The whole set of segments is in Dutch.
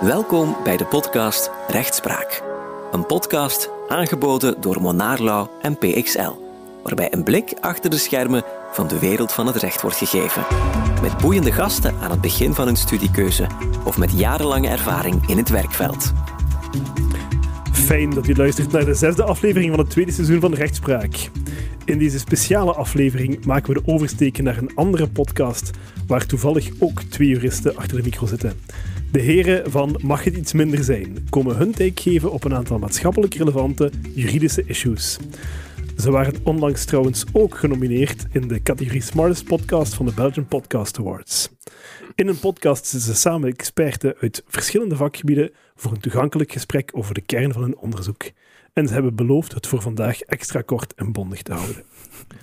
Welkom bij de podcast Rechtspraak. Een podcast aangeboden door Monarlau en PXL, waarbij een blik achter de schermen van de wereld van het recht wordt gegeven. Met boeiende gasten aan het begin van hun studiekeuze of met jarenlange ervaring in het werkveld. Fijn dat u luistert naar de zesde aflevering van het tweede seizoen van Rechtspraak. In deze speciale aflevering maken we de oversteek naar een andere podcast, waar toevallig ook twee juristen achter de micro zitten. De heren van Mag het iets minder zijn komen hun take geven op een aantal maatschappelijk relevante juridische issues. Ze waren onlangs trouwens ook genomineerd in de categorie Smartest Podcast van de Belgian Podcast Awards. In een podcast zitten ze samen experten uit verschillende vakgebieden voor een toegankelijk gesprek over de kern van hun onderzoek. En ze hebben beloofd het voor vandaag extra kort en bondig te houden.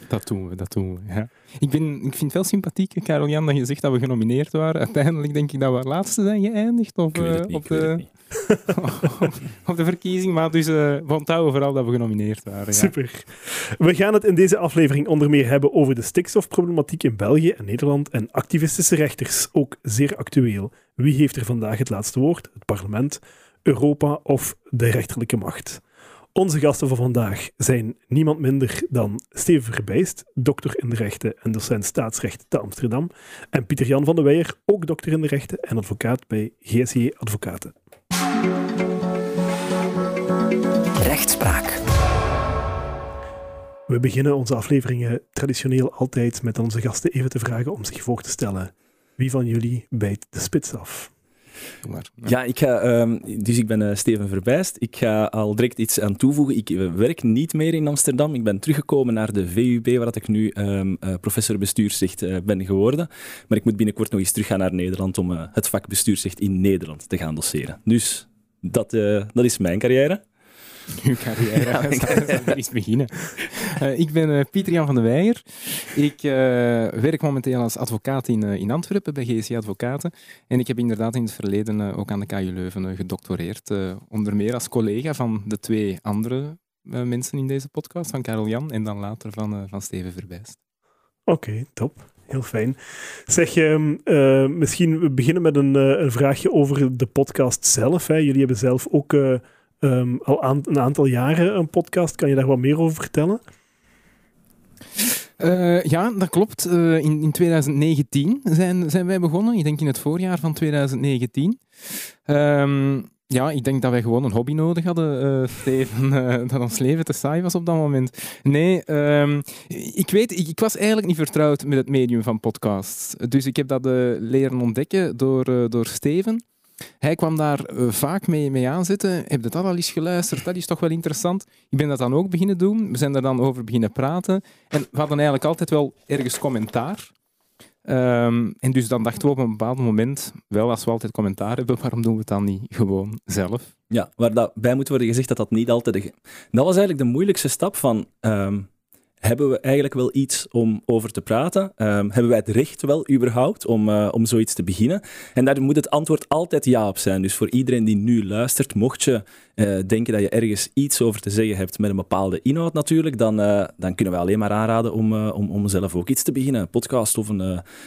Dat doen we, dat doen we. Ja. Ik, ben, ik vind het wel sympathiek, Karel Jan, dat je zegt dat we genomineerd waren. Uiteindelijk denk ik dat we laatste zijn geëindigd op, uh, op, de, op de verkiezing. Maar dus uh, we onthouden vooral dat we genomineerd waren. Ja. Super. We gaan het in deze aflevering onder meer hebben over de stikstofproblematiek in België en Nederland en activistische rechters, ook zeer actueel. Wie heeft er vandaag het laatste woord? Het parlement, Europa of de rechterlijke macht? Onze gasten van vandaag zijn niemand minder dan Steven Verbijst, dokter in de rechten en docent staatsrecht te Amsterdam, en Pieter-Jan van de Weijer, ook dokter in de rechten en advocaat bij GSJ Advocaten. Rechtspraak. We beginnen onze afleveringen traditioneel altijd met onze gasten even te vragen om zich voor te stellen. Wie van jullie bijt de spits af? Ja. ik um, dus ik ben uh, Steven Verbijst. Ik ga al direct iets aan toevoegen. Ik werk niet meer in Amsterdam. Ik ben teruggekomen naar de VUB, waar ik nu um, uh, professor bestuursrecht ben geworden. Maar ik moet binnenkort nog eens teruggaan naar Nederland om het vak bestuursrecht in Nederland te gaan doseren. Dus dat, dat is mijn carrière. Uw carrière. Ja, ik eens beginnen. Uh, ik ben uh, Pieter-Jan van der Weijer. Ik uh, werk momenteel als advocaat in, in Antwerpen bij GSC Advocaten. En ik heb inderdaad in het verleden ook aan de KU Leuven gedoctoreerd. onder meer als collega van de twee andere mensen in deze podcast, van Karel Jan en dan later van, van Steven Verbijst. Oké, okay, top. Heel fijn. Zeg, uh, misschien we beginnen met een, een, vraagje over de podcast zelf. Hè. Jullie hebben zelf ook um, al een aantal jaren een podcast. Kan je daar wat meer over vertellen? Uh, ja, dat klopt. Uh, in, in 2019 zijn, zijn wij begonnen. Ik denk in het voorjaar van 2019. Um, ehm, ja, ik denk dat wij gewoon een hobby nodig hadden, uh, Steven. dat ons leven te saai was op dat moment. Nee, um, ik weet, ik, ik, was eigenlijk niet vertrouwd met het medium van podcasts. Dus ik heb dat leren ontdekken door, door Steven. Hij kwam daar uh, vaak mee, mee aanzetten. Heb je dat al eens geluisterd? Dat is toch wel interessant. Ik ben dat dan ook beginnen doen. We zijn er dan over beginnen praten. En we hadden eigenlijk altijd wel ergens commentaar. Um, en dus dan dachten we op een bepaald moment, wel als we altijd commentaar hebben, waarom doen we het dan niet gewoon zelf? Ja, waar dat bij moet worden gezegd dat dat niet altijd... Dat was eigenlijk de moeilijkste stap van... Um, hebben we eigenlijk wel iets om over te praten? Um, hebben wij het recht wel überhaupt om, uh, om zoiets te beginnen? En daar moet het antwoord altijd ja op zijn. Dus voor iedereen die nu luistert, mocht je uh, denken dat je ergens iets over te zeggen hebt met een bepaalde inhoud natuurlijk, dan, uh, dan kunnen we alleen maar aanraden om, om, om zelf ook iets te beginnen. Een podcast of een,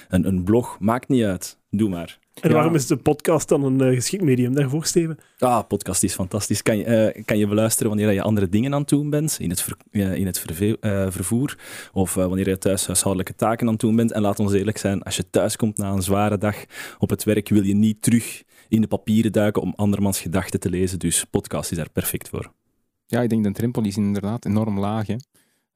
een, een blog, maakt niet uit. Doe maar. En waarom is de podcast dan een uh, geschikt medium daarvoor, Steven? Ah, podcast is fantastisch. Kan je, uh, kan je beluisteren wanneer je andere dingen aan het doen bent, in het, ver, uh, in het vervoer, of wanneer je thuis huishoudelijke taken aan het doen bent. En laat ons eerlijk zijn, als je thuis komt na een zware dag op het werk, wil je niet terug in de papieren duiken om andermans gedachten te lezen. Dus podcast is daar perfect voor. Ja, ik denk de drempel is inderdaad enorm laag. Hè?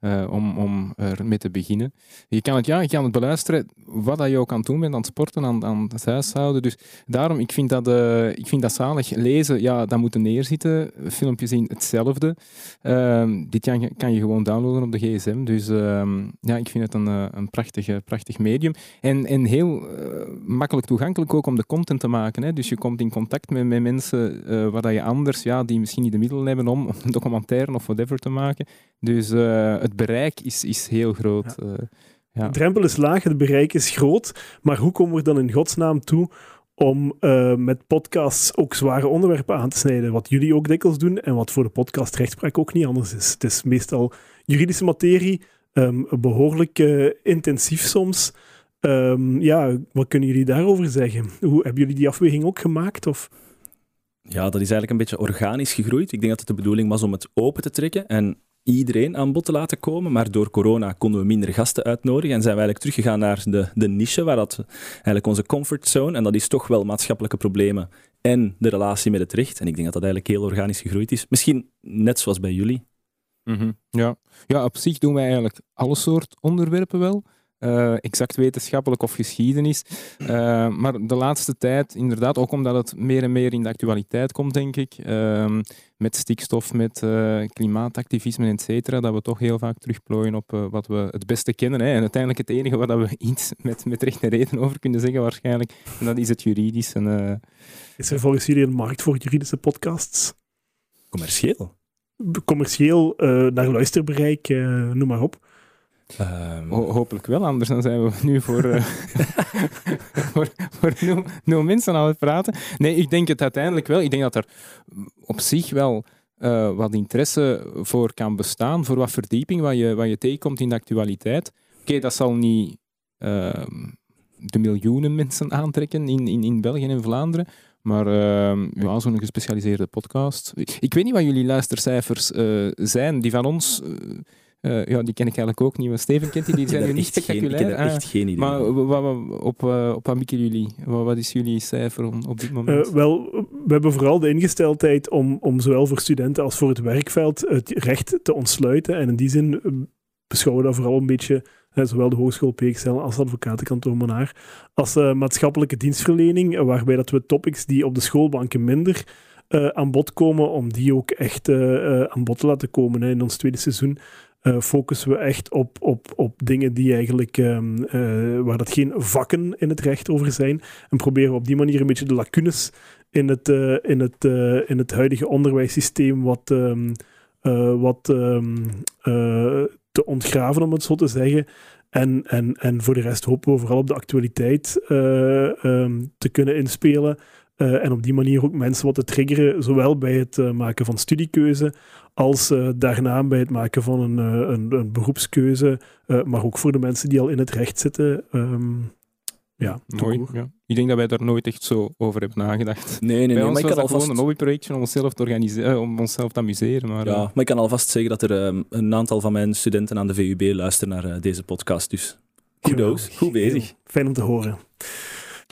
Uh, om, om ermee te beginnen. Je kan het, ja, je kan het beluisteren wat dat je ook aan het doen bent, aan het sporten, aan, aan het huishouden. Dus daarom, ik vind dat, uh, ik vind dat zalig. Lezen, ja, dat moet neerzitten. Filmpjes zien, hetzelfde. Uh, dit kan, kan je gewoon downloaden op de gsm. Dus ehm, ja, ik vind het een, eh, een prachtig, prachtig medium. En, en heel makkelijk toegankelijk ook om de content te maken. Hè. Dus je komt in contact met, met mensen waar dat je anders, ja, die misschien niet de middelen hebben om een documentaire of whatever te maken. Dus het bereik is, is heel groot. Ja. Uh, ja. De drempel is laag, het bereik is groot. Maar hoe komen we dan in godsnaam toe om uh, met podcasts ook zware onderwerpen aan te snijden? Wat jullie ook dikwijls doen en wat voor de podcast rechtspraak ook niet anders is. Het is meestal juridische materie, um, behoorlijk uh, intensief soms. Um, ja, wat kunnen jullie daarover zeggen? Hoe, hebben jullie die afweging ook gemaakt? Of? Ja, dat is eigenlijk een beetje organisch gegroeid. Ik denk dat het de bedoeling was om het open te trekken en iedereen aan bod te laten komen. Maar door corona konden we minder gasten uitnodigen en zijn we eigenlijk teruggegaan naar de, de niche, waar dat eigenlijk onze comfortzone, en dat is toch wel maatschappelijke problemen en de relatie met het recht. En ik denk dat dat eigenlijk heel organisch gegroeid is. Misschien net zoals bij jullie. Mhm. ja. ja, op zich doen wij eigenlijk alle soort onderwerpen wel. Uh, exact wetenschappelijk of geschiedenis. Uh, maar de laatste tijd, inderdaad, ook omdat het meer en meer in de actualiteit komt, denk ik, uh, met stikstof, met uh, klimaatactivisme, et cetera, dat we toch heel vaak terugplooien op wat we het beste kennen. Hè. En uiteindelijk het enige waar we iets met, met recht en reden over kunnen zeggen, waarschijnlijk, en dat is het juridisch. En, is er volgens jullie een markt voor juridische podcasts? Commercieel? Commercieel, naar luisterbereik, noem maar op. Um... hopelijk wel, anders dan zijn we nu voor, uh, voor, voor nul, nul, mensen aan het praten. Nee, ik denk het uiteindelijk wel. Ik denk dat er op zich wel uh, wat interesse voor kan bestaan, voor wat verdieping, wat je, wat je tegenkomt in de actualiteit. Oké, okay, dat zal niet uh, de miljoenen mensen aantrekken in, in, in België en Vlaanderen, maar uh, ja, zo'n gespecialiseerde podcast. Ik weet niet wat jullie luistercijfers uh, zijn. Die van ons uh, ja, die ken ik eigenlijk ook niet. Maar Steven kent die, die zijn nu niet spectaculair. Geen, ik heb er echt geen idee. Maar op, uh, op wat mikken jullie? Wat, wat, is jullie cijfer op dit moment? Uh, wel, we hebben vooral de ingesteldheid om, om zowel voor studenten als voor het werkveld het recht te ontsluiten. En in die zin beschouwen we dat vooral een beetje, zowel de Hogeschool PXL als advocatenkantoor Monaar, als maatschappelijke dienstverlening, waarbij dat we topics die op de schoolbanken minder aan bod komen, om die ook echt aan bod te laten komen hè, in ons tweede seizoen uh, focussen we echt op, op, op dingen die eigenlijk, um, uh, waar dat geen vakken in het recht over zijn. En proberen we op die manier een beetje de lacunes in het, uh, in het, in het huidige onderwijssysteem wat, um, wat um, te ontgraven, om het zo te zeggen. En, en, en voor de rest hopen we vooral op de actualiteit te kunnen inspelen. En op die manier ook mensen wat te triggeren, zowel bij het maken van studiekeuze als uh, daarna bij het maken van een, uh, een, een, beroepskeuze, uh, maar ook voor de mensen die al in het recht zitten. Um, ja, Mooi. Ja. Ik denk dat wij daar nooit echt zo over hebben nagedacht. Nee, nee, nee. Bij ons maar was ik kan gewoon een hobbyprojectje om onszelf te organiseren, om onszelf te amuseren. Maar, ja, maar ik kan alvast zeggen dat er um, een aantal van mijn studenten aan de VUB luisteren naar deze podcast. Dus kudos, goed bezig. Fijn om te horen.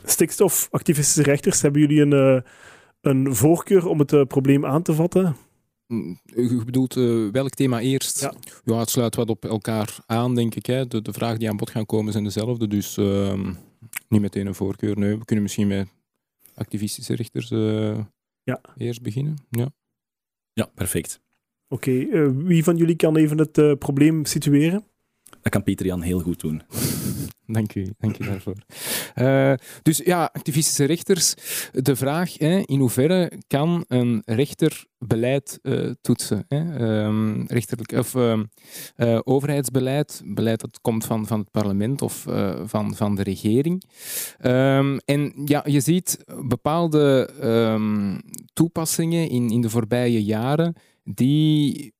Stikstofactivistische rechters, hebben jullie een, een voorkeur om het probleem aan te vatten? Mm, je bedoelt uh, welk thema eerst? Ja. ja. het sluit wat op elkaar aan, denk ik. Hè. De, de vragen die aan bod gaan komen zijn dezelfde, dus uh, niet meteen een voorkeur. Nee, we kunnen misschien met activistische rechters uh, ja. eerst beginnen. Ja, ja perfect. Oké, okay, eh, wie van jullie kan even het probleem situeren? Dat kan Pieter Jan heel goed doen. Dank u, dank u daarvoor. Uh, dus ja, activistische rechters. De vraag, hè, in hoeverre kan een rechter beleid uh, toetsen? Hè? Um, rechterlijk, of uh, overheidsbeleid, beleid dat komt van, van het parlement of van, van de regering. Um, en ja, je ziet bepaalde toepassingen in, in de voorbije jaren die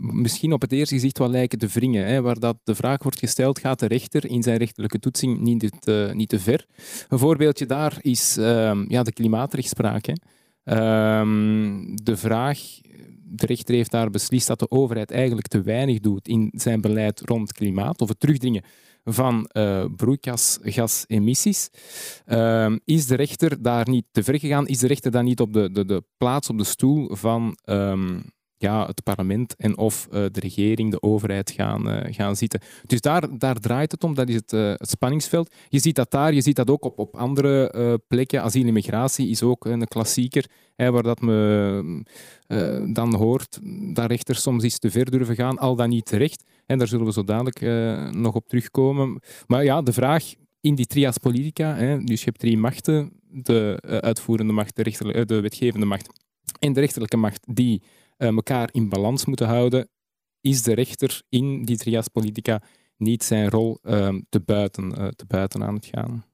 misschien op het eerste gezicht wel lijken te wringen. Hè, waar dat de vraag wordt gesteld, gaat de rechter in zijn rechterlijke toetsing niet te, niet te ver? Een voorbeeldje daar is uh, ja, de klimaatrechtspraak. Hè. Uh, de vraag, de rechter heeft daar beslist dat de overheid eigenlijk te weinig doet in zijn beleid rond klimaat, of het terugdringen van uh, broeikasgasemissies. Uh, is de rechter daar niet te ver gegaan? Is de rechter dan niet op de, de, de plaats, op de stoel van ja, het parlement en of uh, de regering, de overheid gaan, uh, gaan zitten. Dus daar, daar draait het om, dat is het, uh, het, spanningsveld. Je ziet dat daar, je ziet dat ook op, op andere plekken. Asiel en migratie is ook een klassieker, hè, waar dat me dan hoort dat rechters soms iets te ver durven gaan, al dan niet terecht. En daar zullen we zo dadelijk nog op terugkomen. Maar ja, de vraag in die trias politica, hè, dus je hebt drie machten, de uitvoerende macht, de, de wetgevende macht en de rechterlijke macht, die elkaar in balans moeten houden, is de rechter in die trias politica niet zijn rol uh, te, buiten, uh, te buiten aan het gaan.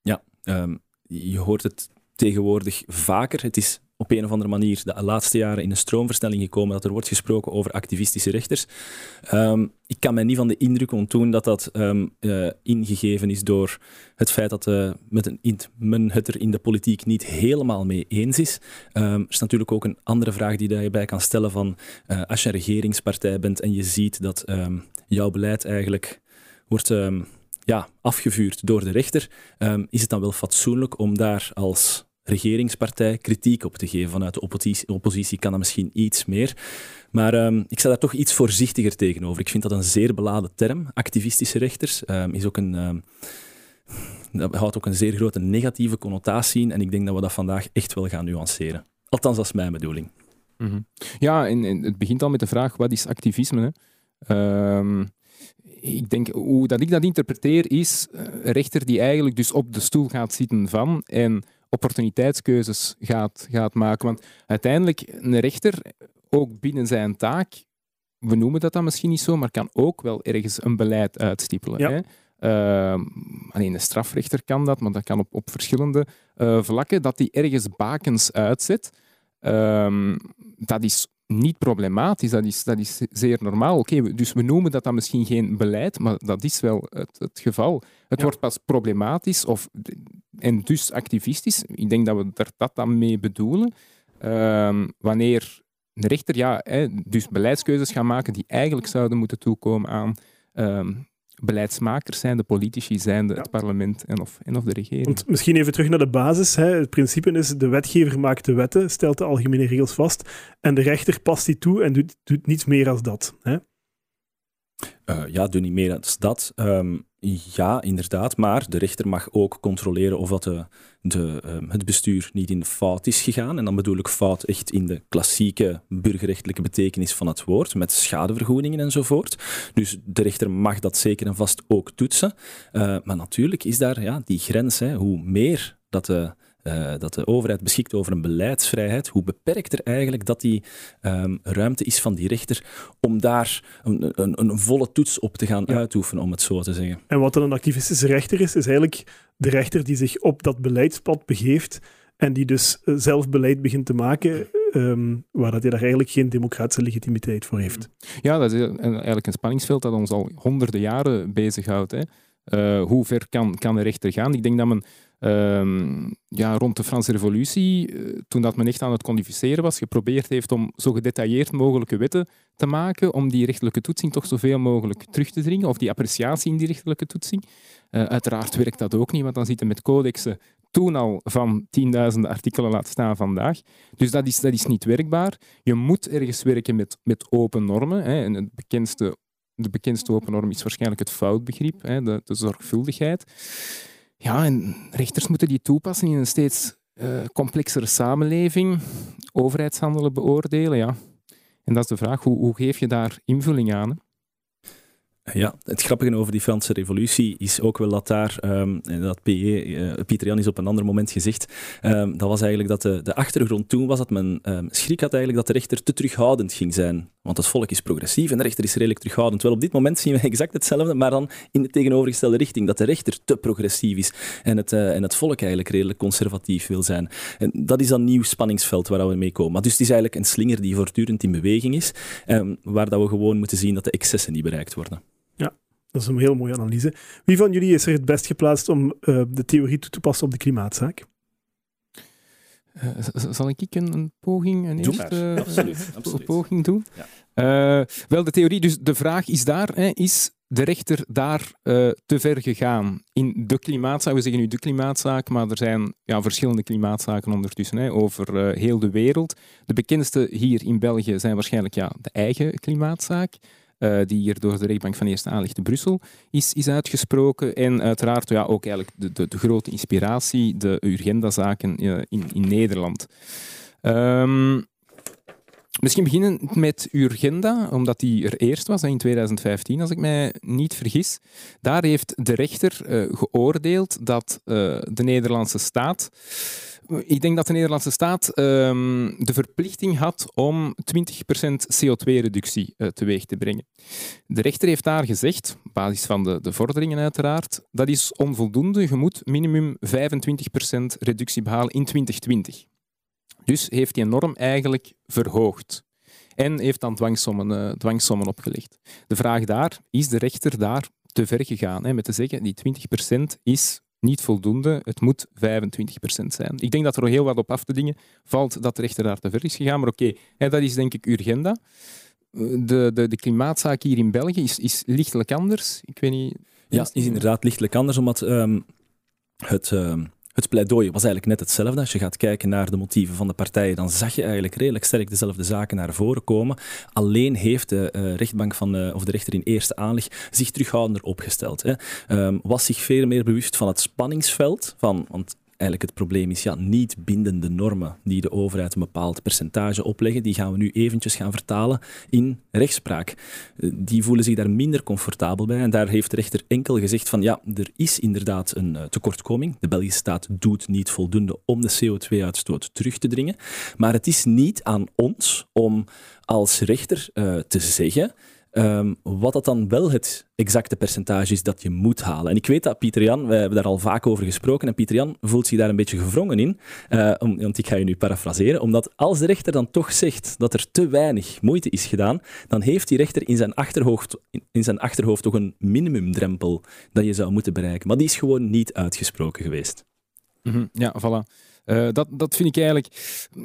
Ja, um, je hoort het tegenwoordig vaker. Het is op een of andere manier de laatste jaren in een stroomversnelling gekomen dat er wordt gesproken over activistische rechters. Ehm, ik kan mij niet van de indruk ontdoen dat dat ehm, eh, ingegeven is door het feit dat uh, met een, men het er in de politiek niet helemaal mee eens is. Um, er is natuurlijk ook een andere vraag die je bij kan stellen van uh, als je een regeringspartij bent en je ziet dat jouw beleid eigenlijk wordt ja, afgevuurd door de rechter, is het dan wel fatsoenlijk om daar als regeringspartij kritiek op te geven. Vanuit de oppositie, oppositie kan dat misschien iets meer. Maar um, ik sta daar toch iets voorzichtiger tegenover. Ik vind dat een zeer beladen term. Activistische rechters um, is ook een. Um, dat houdt ook een zeer grote negatieve connotatie in. En ik denk dat we dat vandaag echt wel gaan nuanceren. Althans, dat is mijn bedoeling. -hmm. Ja, en, het begint al met de vraag: wat is activisme? Hè? ik denk, hoe dat ik dat interpreteer, is een rechter die eigenlijk dus op de stoel gaat zitten van en opportuniteitskeuzes gaat, gaat maken. Want uiteindelijk, een rechter, ook binnen zijn taak, we noemen dat dan misschien niet zo, maar kan ook wel ergens een beleid uitstippelen. Ja. Hè? Uh, alleen een strafrechter kan dat, maar dat kan op, op verschillende uh, vlakken, dat die ergens bakens uitzet. Uh, dat is niet problematisch, dat is, dat is zeer normaal. Oké, dus we noemen dat dan misschien geen beleid, maar dat is wel het, het geval. Het wordt pas problematisch of, en dus activistisch. Ik denk dat we er dat dan mee bedoelen. Uh, wanneer de rechter ja, hè, dus beleidskeuzes gaan maken die eigenlijk zouden moeten toekomen aan uh, beleidsmakers zijn, de politici zijn, de, het parlement en of, en of de regering. Want misschien even terug naar de basis. Hè. Het principe is, de wetgever maakt de wetten, stelt de algemene regels vast en de rechter past die toe en doet, doet niets meer als dat. Hè. Uh, ja, doe niet meer als dat. Um, ja, inderdaad. Maar de rechter mag ook controleren of dat de, de, um, het bestuur niet in fout is gegaan. En dan bedoel ik fout echt in de klassieke burgerrechtelijke betekenis van het woord, met schadevergoedingen enzovoort. Dus de rechter mag dat zeker en vast ook toetsen. Uh, maar natuurlijk is daar ja, die grens. Hè, hoe meer dat de uh, dat de overheid beschikt over een beleidsvrijheid, hoe beperkter eigenlijk dat die um, ruimte is van die rechter om daar een, een, een volle toets op te gaan ja. uitoefenen, om het zo te zeggen. En wat dan een activistische rechter is, is eigenlijk de rechter die zich op dat beleidspad begeeft en die dus eh, zelf beleid begint te maken, um, waar dat hij daar eigenlijk geen democratische legitimiteit voor heeft. Ja, dat is eigenlijk een spanningsveld dat ons al honderden jaren bezighoudt. Hè. Uh, hoe ver kan, kan de rechter gaan? Ik denk dat men um, ja, rond de Franse Revolutie, uh, toen dat men echt aan het codificeren was, geprobeerd heeft om zo gedetailleerd mogelijke wetten te maken, om die rechtelijke toetsing toch zoveel mogelijk terug te dringen, of die appreciatie in die rechtelijke toetsing. Uh, uiteraard werkt dat ook niet, want dan zitten met codexen toen al van tienduizenden artikelen laat staan vandaag. Dus dat is, dat is niet werkbaar. Je moet ergens werken met, met open normen. Hè. En het bekendste, de bekendste open norm is waarschijnlijk het foutbegrip, de zorgvuldigheid. Ja, en rechters moeten die toepassen in een steeds uh, complexere samenleving, overheidshandelen beoordelen. Ja. En dat is de vraag, hoe, hoe geef je daar invulling aan? Ja, het grappige over die Franse revolutie is ook wel dat daar, um, dat PE, uh, Pieter Jan is op een ander moment gezegd, um, dat was eigenlijk dat de, de achtergrond toen was dat men um, schrik had eigenlijk dat de rechter te terughoudend ging zijn. Want het volk is progressief en de rechter is redelijk terughoudend. Wel, op dit moment zien we exact hetzelfde, maar dan in de tegenovergestelde richting, dat de rechter te progressief is en het, uh, en het volk eigenlijk redelijk conservatief wil zijn. En dat is dan nieuw spanningsveld waar we mee komen. Maar dus het is eigenlijk een slinger die voortdurend in beweging is, waar dat we gewoon moeten zien dat de excessen niet bereikt worden. Dat is een heel mooie analyse. Wie van jullie is er het best geplaatst om uh, de theorie toe te passen op de klimaatzaak? Uh, zal ik een, een poging, een Doe eerste absoluut, absoluut. poging doen? Ja. Uh, wel, de theorie, dus de vraag is daar, hè, is de rechter daar te ver gegaan in de klimaatzaak? We zeggen nu de klimaatzaak, maar er zijn ja, verschillende klimaatzaken ondertussen hè, over heel de wereld. De bekendste hier in België zijn waarschijnlijk ja, de eigen klimaatzaak. Uh, die hier door de rechtbank van Eerste Aanlicht in Brussel is, is uitgesproken. En uiteraard ja, ook eigenlijk de, de, grote inspiratie, de Urgenda-zaken uh, in, in Nederland. Um, misschien beginnen met Urgenda, omdat die er eerst was, in 2015, als ik mij niet vergis. Daar heeft de rechter uh, geoordeeld dat de Nederlandse staat ik denk dat de Nederlandse staat um, de verplichting had om 20% CO2-reductie uh, teweeg te brengen. De rechter heeft daar gezegd, op basis van de, de vorderingen uiteraard, dat is onvoldoende. Je moet minimum 25% reductie behalen in 2020. Dus heeft die norm eigenlijk verhoogd. En heeft dan dwangsommen, uh, dwangsommen opgelegd. De vraag daar, is de rechter daar te ver gegaan? Hè, met te zeggen, die 20% is niet voldoende, het moet 25% zijn. Ik denk dat er heel wat op af te dingen valt dat de rechter daar te ver is gegaan. Maar oké, dat is denk ik urgenda. De, de, de klimaatzaak hier in België is, is lichtelijk anders. Ik weet niet... Ja, is inderdaad lichtelijk anders, omdat um, het... Um het pleidooi was eigenlijk net hetzelfde. Als je gaat kijken naar de motieven van de partijen, dan zag je eigenlijk redelijk sterk dezelfde zaken naar voren komen. Alleen heeft de uh, rechtbank van, uh, of de rechter in eerste aanleg zich terughoudender opgesteld. Hè. Um, was zich veel meer bewust van het spanningsveld. Van, want eigenlijk het probleem is, ja, niet bindende normen die de overheid een bepaald percentage opleggen, die gaan we nu eventjes gaan vertalen in rechtspraak. Eh, die voelen zich daar minder comfortabel bij en daar heeft de rechter enkel gezegd van ja, er is inderdaad een uh, tekortkoming. De Belgische staat doet niet voldoende om de CO2-uitstoot terug te dringen, maar het is niet aan ons om als rechter uh, te zeggen Um, wat dat dan wel het exacte percentage is dat je moet halen. En ik weet dat Pieter Jan, we hebben daar al vaak over gesproken, en Pieter Jan voelt zich daar een beetje gevrongen in, om, want ik ga je nu parafraseren, omdat als de rechter dan toch zegt dat er te weinig moeite is gedaan, dan heeft die rechter in zijn achterhoofd, in zijn achterhoofd toch een minimumdrempel dat je zou moeten bereiken. Maar die is gewoon niet uitgesproken geweest. -hmm. Ja, voilà. Uh, dat, dat vind ik eigenlijk.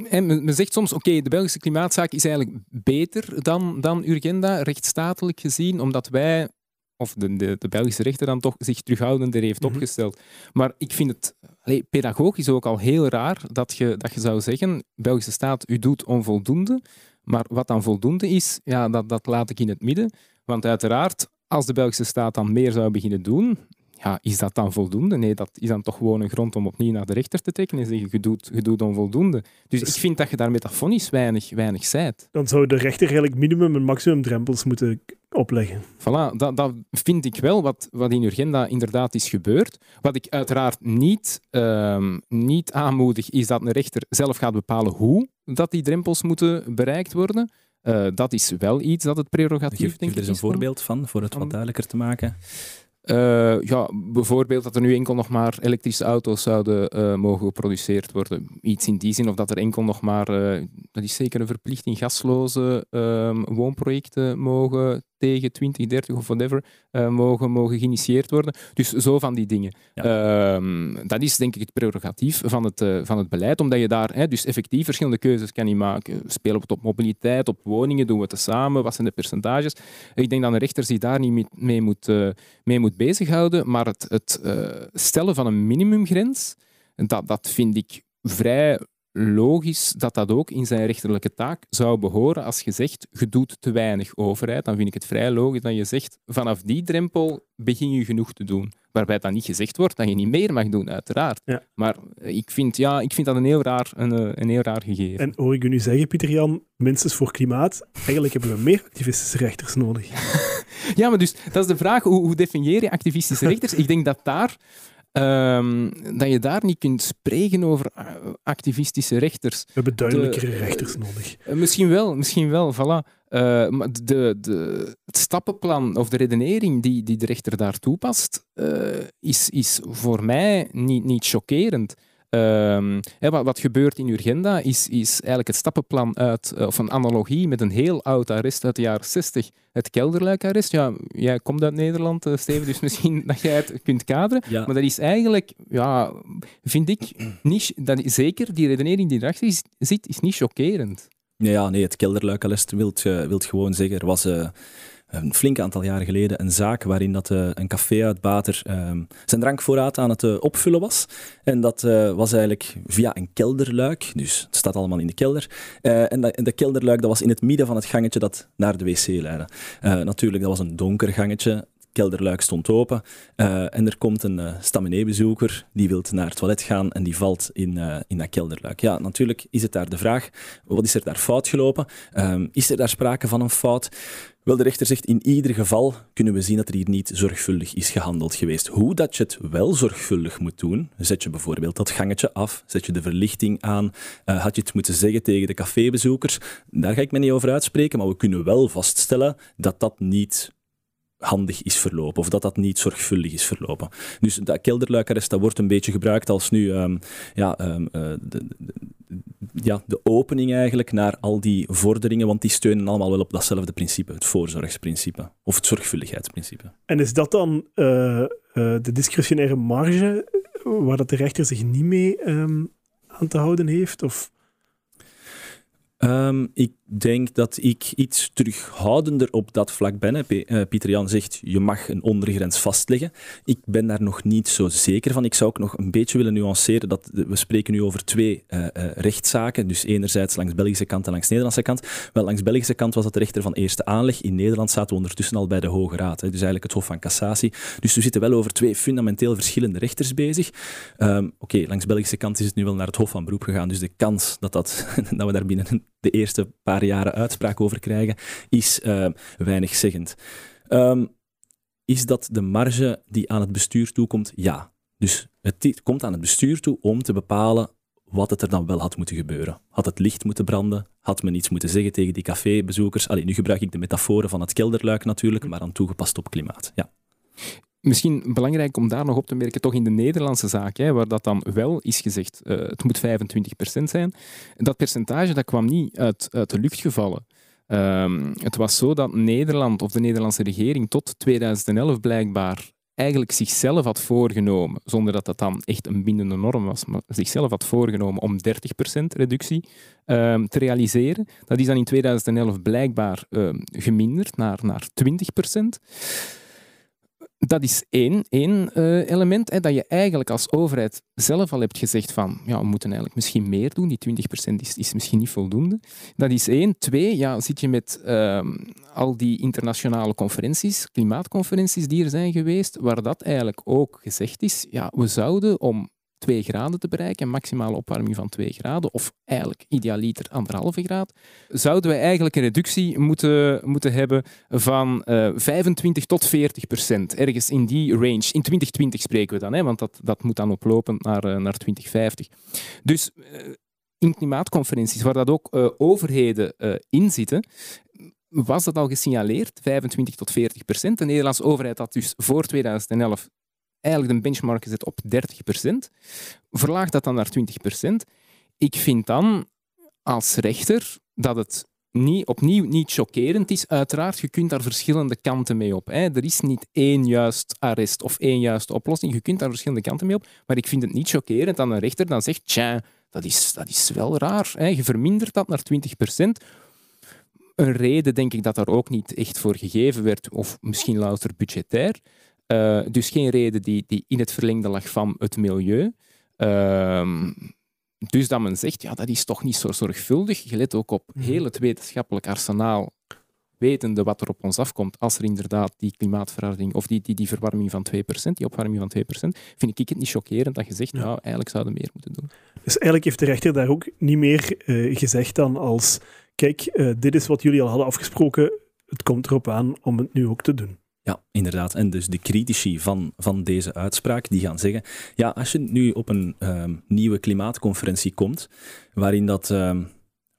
En men, zegt soms: oké, de Belgische klimaatzaak is eigenlijk beter dan, dan Urgenda, rechtsstatelijk gezien, omdat wij, of de, de, de Belgische rechter dan toch, zich terughoudender heeft mm -hmm. opgesteld. Maar ik vind het allee, pedagogisch ook al heel raar dat je, dat je zou zeggen: Belgische staat, u doet onvoldoende. Maar wat dan voldoende is, ja, dat, dat laat ik in het midden. Want uiteraard, als de Belgische staat dan meer zou beginnen doen, ja, is dat dan voldoende? Nee, dat is dan toch gewoon een grond om opnieuw naar de rechter te trekken en zeggen, je doet, je doet onvoldoende. Dus, dus ik vind dat je daar metafonisch weinig, weinig zijt. Dan zou de rechter eigenlijk minimum en maximum drempels moeten opleggen. Voilà, dat, dat vind ik wel wat, wat in Urgenda inderdaad is gebeurd. Wat ik uiteraard niet, uh, niet aanmoedig, is dat een rechter zelf gaat bepalen hoe dat die drempels moeten bereikt worden. Uh, dat is wel iets dat het prerogatief, Geef, denk ik, er eens een voorbeeld van, voor het wat duidelijker te maken. Uh, ja, bijvoorbeeld dat er nu enkel nog maar elektrische auto's zouden uh, mogen geproduceerd worden. Iets in die zin, of dat er enkel nog maar, uh, dat is zeker een verplichting, gasloze woonprojecten mogen tegen 2030 of whatever uh, mogen, mogen geïnitieerd worden. Dus zo van die dingen. Ja. Um, dat is denk ik het prerogatief van het, uh, van het beleid, omdat je daar hè, dus effectief verschillende keuzes kan maken. Spelen we het op mobiliteit, op woningen, doen we het samen, wat zijn de percentages? Ik denk dat een rechter zich daar niet mee moet, uh, mee moet bezighouden, maar het, het stellen van een minimumgrens, dat, dat vind ik vrij logisch dat dat ook in zijn rechterlijke taak zou behoren. Als je zegt, je doet te weinig overheid, dan vind ik het vrij logisch dat je zegt, vanaf die drempel begin je genoeg te doen. Waarbij dan niet gezegd wordt dat je niet meer mag doen, uiteraard. Ja. Maar ik vind, ja, ik vind dat een heel, raar, een, een heel raar gegeven. En hoor ik u nu zeggen, Pieter Jan, minstens voor klimaat, eigenlijk hebben we meer activistische rechters nodig. ja, maar dus dat is de vraag, hoe, hoe definieer je activistische rechters? ik denk dat daar Um, dat je daar niet kunt spreken over eh, activistische rechters. We hebben duidelijkere de, rechters nodig. Uh, misschien wel, misschien wel, voilà. Uh, maar de, de, het stappenplan of de redenering die, die de rechter daar toepast, is, is voor mij niet, niet chockerend. Um, wat, wat, gebeurt in Urgenda is, is eigenlijk het stappenplan uit, uh, of een analogie met een heel oud arrest uit de jaren 60, het Kelderluikarrest. Ja, jij komt uit Nederland, uh, Steven, dus misschien dat jij het kunt kaderen. Ja. Maar dat is eigenlijk, ja, vind ik, niet, dat, zeker die redenering die erachter is, zit, is niet chockerend. Ja, nee, het Kelderluikarrest wilt, uh, wilt gewoon zeggen, er was een flink aantal jaren geleden een zaak waarin dat, uh, een caféuitbater uh, zijn drankvoorraad aan het uh, opvullen was. En dat eh, was eigenlijk via een kelderluik, dus het staat allemaal in de kelder. en, dat, de kelderluik dat was in het midden van het gangetje dat naar de wc leidde. natuurlijk, dat was een donker gangetje kelderluik stond open en er komt een uh, stameneebezoeker die wil naar het toilet gaan en die valt in, in dat kelderluik. Ja, natuurlijk is het daar de vraag, wat is er daar fout gelopen? Um, is er daar sprake van een fout? Wel, de rechter zegt, in ieder geval kunnen we zien dat er hier niet zorgvuldig is gehandeld geweest. Hoe dat je het wel zorgvuldig moet doen, zet je bijvoorbeeld dat gangetje af, zet je de verlichting aan, uh, had je het moeten zeggen tegen de cafébezoekers, daar ga ik me niet over uitspreken, maar we kunnen wel vaststellen dat dat niet handig is verlopen, of dat dat niet zorgvuldig is verlopen. Dus dat kelderluikarrest dat wordt een beetje gebruikt als nu um, ja, um, uh, de, de, ja, de opening eigenlijk naar al die vorderingen, want die steunen allemaal wel op datzelfde principe, het voorzorgsprincipe, of het zorgvuldigheidsprincipe. En is dat dan uh, uh, de discretionaire marge waar dat de rechter zich niet mee um, aan te houden heeft? Of... Ik denk dat ik iets terughoudender op dat vlak ben. Eh, Pieter Jan zegt, je mag een ondergrens vastleggen. Ik ben daar nog niet zo zeker van. Ik zou ook nog een beetje willen nuanceren dat we spreken nu over twee uh, uh, rechtszaken. Dus enerzijds langs Belgische kant en langs Nederlandse kant. Wel, langs Belgische kant was dat rechter van eerste aanleg. In Nederland zaten we ondertussen al bij de Hoge Raad. Hè, dus eigenlijk het Hof van Cassatie. Dus we zitten wel over twee fundamenteel verschillende rechters bezig. Um, Oké, langs Belgische kant is het nu wel naar het Hof van Beroep gegaan. Dus de kans dat, dat, dat we daar binnen de eerste paar jaren uitspraak over krijgen, is uh, weinig zeggend. Um, is dat de marge die aan het bestuur toekomt? Ja. Dus het komt aan het bestuur toe om te bepalen wat het er dan wel had moeten gebeuren. Had het licht moeten branden? Had men iets moeten zeggen tegen die cafébezoekers? Allee, nu gebruik ik de metaforen van het kelderluik natuurlijk, maar dan toegepast op klimaat. Ja. Misschien belangrijk om daar nog op te merken, toch in de Nederlandse zaak, hè, waar dat dan wel is gezegd, uh, het moet 25% zijn. Dat percentage dat kwam niet uit, uit de lucht gevallen. Um, het was zo dat Nederland, of de Nederlandse regering, tot 2011 blijkbaar eigenlijk zichzelf had voorgenomen, zonder dat dat dan echt een bindende norm was, maar zichzelf had voorgenomen om 30% reductie um, te realiseren. Dat is dan in 2011 blijkbaar um, geminderd naar, naar 20% dat is één, één uh, element, hè, dat je eigenlijk als overheid zelf al hebt gezegd van ja, we moeten eigenlijk misschien meer doen, die 20% is, is misschien niet voldoende. Dat is één. Twee, ja, zit je met uh, al die internationale conferenties, klimaatconferenties die er zijn geweest, waar dat eigenlijk ook gezegd is, ja, we zouden om 2 graden te bereiken, een maximale opwarming van 2 graden, of eigenlijk idealiter anderhalve graad, zouden we eigenlijk een reductie moeten, moeten hebben van uh, eh, 25 tot 40 procent. Ergens in die range. In 2020 spreken we dan, hè, want dat, dat moet dan oplopen naar, uh, naar 2050. Dus uh, in klimaatconferenties, waar dat ook overheden in zitten, was dat al gesignaleerd, 25 tot 40 procent. De Nederlandse overheid had dus voor 2011 eigenlijk de benchmark gezet op 30%. Verlaag dat dan naar 20%. Ik vind dan als rechter dat het niet, opnieuw niet chockerend is. Uiteraard, je kunt daar verschillende kanten mee op. Hè. Er is niet één juist arrest of één juiste oplossing. Je kunt daar verschillende kanten mee op. Maar ik vind het niet chockerend dat een rechter dan zegt, tja, dat is, dat is wel raar. Hè. Je vermindert dat naar 20%. Een reden denk ik dat daar ook niet echt voor gegeven werd, of misschien louter budgetair. Uh, dus geen reden die, die in het verlengde lag van het milieu. Uh, dus dat men zegt, ja, dat is toch niet zo zorgvuldig. Je let ook op mhm. heel het wetenschappelijk arsenaal, wetende wat er op ons afkomt, als er inderdaad die klimaatverandering, of die, die, die verwarming van 2%, die opwarming van 2%, vind ik het niet chockerend dat je zegt, ja. nou, eigenlijk zouden we meer moeten doen. Dus eigenlijk heeft de rechter daar ook niet meer uh, gezegd dan als, kijk, uh, dit is wat jullie al hadden afgesproken, het komt erop aan om het nu ook te doen. Ja, inderdaad. En dus de critici van, van deze uitspraak, die gaan zeggen, ja, als je nu op een um, nieuwe klimaatconferentie komt, waarin dat um,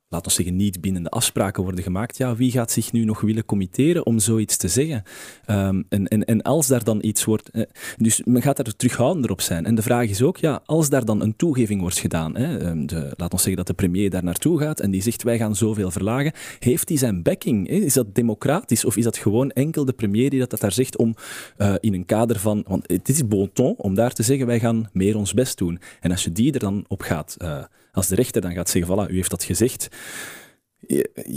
laten we zeggen, niet bindende afspraken worden gemaakt, ja, wie gaat zich nu nog willen committeren om zoiets te zeggen? Um, en, en, en als daar dan iets wordt... Eh, dus men gaat er terughoudender op zijn. En de vraag is ook, ja, als daar dan een toegeving wordt gedaan, hè, um, de, laat ons zeggen dat de premier daar naartoe gaat en die zegt, wij gaan zoveel verlagen, heeft hij zijn backing? Hè? Is dat democratisch of is dat gewoon enkel de premier die dat, dat daar zegt om uh, in een kader van... Want het is bon ton om daar te zeggen, wij gaan meer ons best doen. En als je die er dan op gaat... Uh, als de rechter dan gaat zeggen, voilà, u heeft dat gezegd,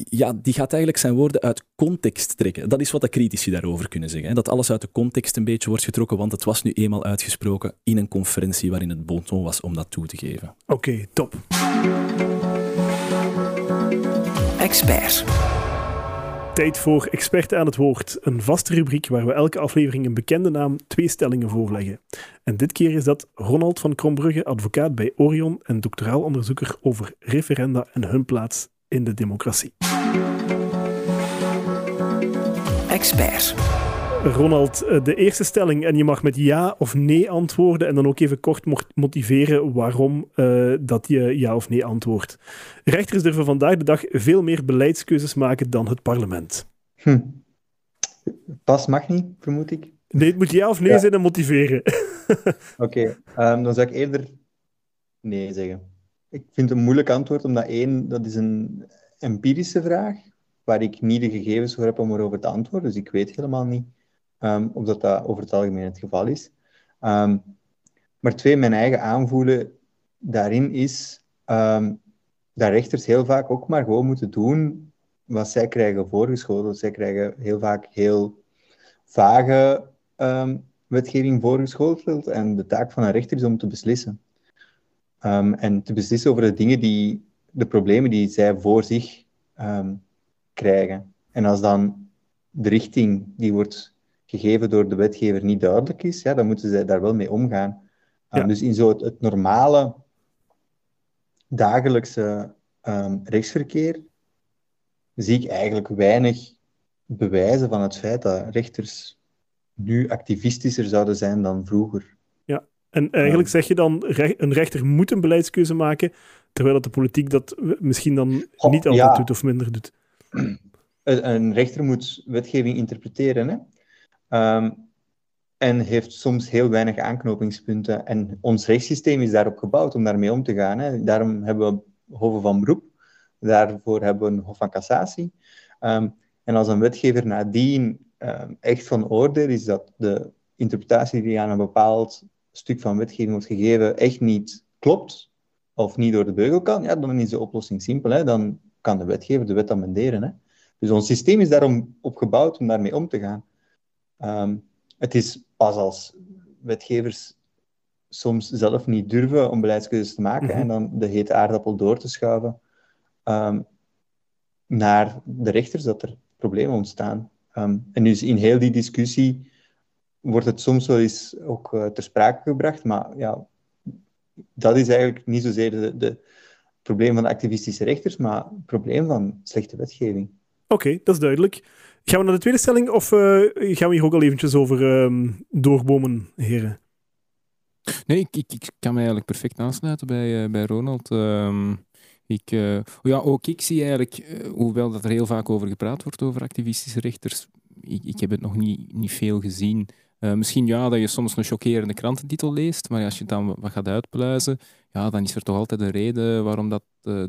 ja, die gaat eigenlijk zijn woorden uit context trekken. Dat is wat de critici daarover kunnen zeggen. Hè? Dat alles uit de context een beetje wordt getrokken, want het was nu eenmaal uitgesproken in een conferentie waarin het bon ton was om dat toe te geven. Oké, okay, top. Expert tijd voor Expert aan het Woord, een vaste rubriek waar we elke aflevering een bekende naam twee stellingen voorleggen. En dit keer is dat Ronald van Krombrugge, advocaat bij Orion en doctoraal onderzoeker over referenda en hun plaats in de democratie. Expert. Ronald, eh, de eerste stelling, en je mag met ja of nee antwoorden en dan ook even kort motiveren waarom uh, dat je ja of nee antwoordt. Rechters durven vandaag de dag veel meer beleidskeuzes maken dan het parlement. Hm. Pas mag niet, vermoed ik. Nee, het moet ja of nee zijn en motiveren. Oké, okay, um, dan zou ik eerder nee zeggen. ik vind het een moeilijk antwoord, omdat één, dat is een empirische vraag, waar ik niet de gegevens voor heb om erover te antwoorden. Dus ik weet helemaal niet um, of dat, over het algemeen het geval is. Um, maar twee, mijn eigen aanvoelen daarin is um, dat rechters heel vaak ook maar gewoon moeten doen wat zij krijgen voorgeschoteld. Zij krijgen heel vaak heel vage wetgeving voorgeschoteld en de taak van een rechter is om te beslissen. En te beslissen over de dingen die, de problemen die zij voor zich krijgen. En als dan de richting die wordt gegeven door de wetgever niet duidelijk is, ja, dan moeten zij daar wel mee omgaan. Ja. Dus in zo het, het normale dagelijkse um, rechtsverkeer zie ik eigenlijk weinig bewijzen van het feit dat rechters nu activistischer zouden zijn dan vroeger. Ja, en eigenlijk zeg je dan, een rechter moet een beleidskeuze maken, terwijl dat de politiek dat misschien dan niet altijd ja. doet of minder doet. Een rechter moet wetgeving interpreteren, hè? Um, en heeft soms heel weinig aanknopingspunten. En ons rechtssysteem is daarop gebouwd om daarmee om te gaan. Hè. Daarom hebben we hoven van beroep, daarvoor hebben we een hof van cassatie. Um, en als een wetgever nadien um, echt van oordeel is dat de interpretatie die aan een bepaald stuk van wetgeving wordt gegeven echt niet klopt, of niet door de beugel kan, ja, dan is de oplossing simpel. Hè. Dan kan de wetgever de wet amenderen. Hè. Dus ons systeem is daarom opgebouwd om daarmee om te gaan. Um, het is pas als wetgevers soms zelf niet durven om beleidskeuzes te maken mm -hmm. en dan de hete aardappel door te schuiven um, naar de rechters dat er problemen ontstaan. Um, en dus in heel die discussie wordt het soms wel eens ook uh, ter sprake gebracht, maar ja, dat is eigenlijk niet zozeer de, de probleem van de activistische rechters, maar het probleem van slechte wetgeving. Oké, okay, dat is duidelijk. Gaan we naar de tweede stelling of uh, gaan we hier ook al eventjes over um, doorbomen, heren? Nee, ik, ik, kan me eigenlijk perfect aansluiten bij, uh, bij Ronald. Um, ik, uh, ja, ook ik zie eigenlijk, hoewel dat er heel vaak over gepraat wordt over activistische rechters, ik, ik heb het nog niet, niet veel gezien. misschien ja, dat je soms een chockerende krantentitel leest, maar als je dan wat gaat uitpluizen, ja, dan is er toch altijd een reden waarom dat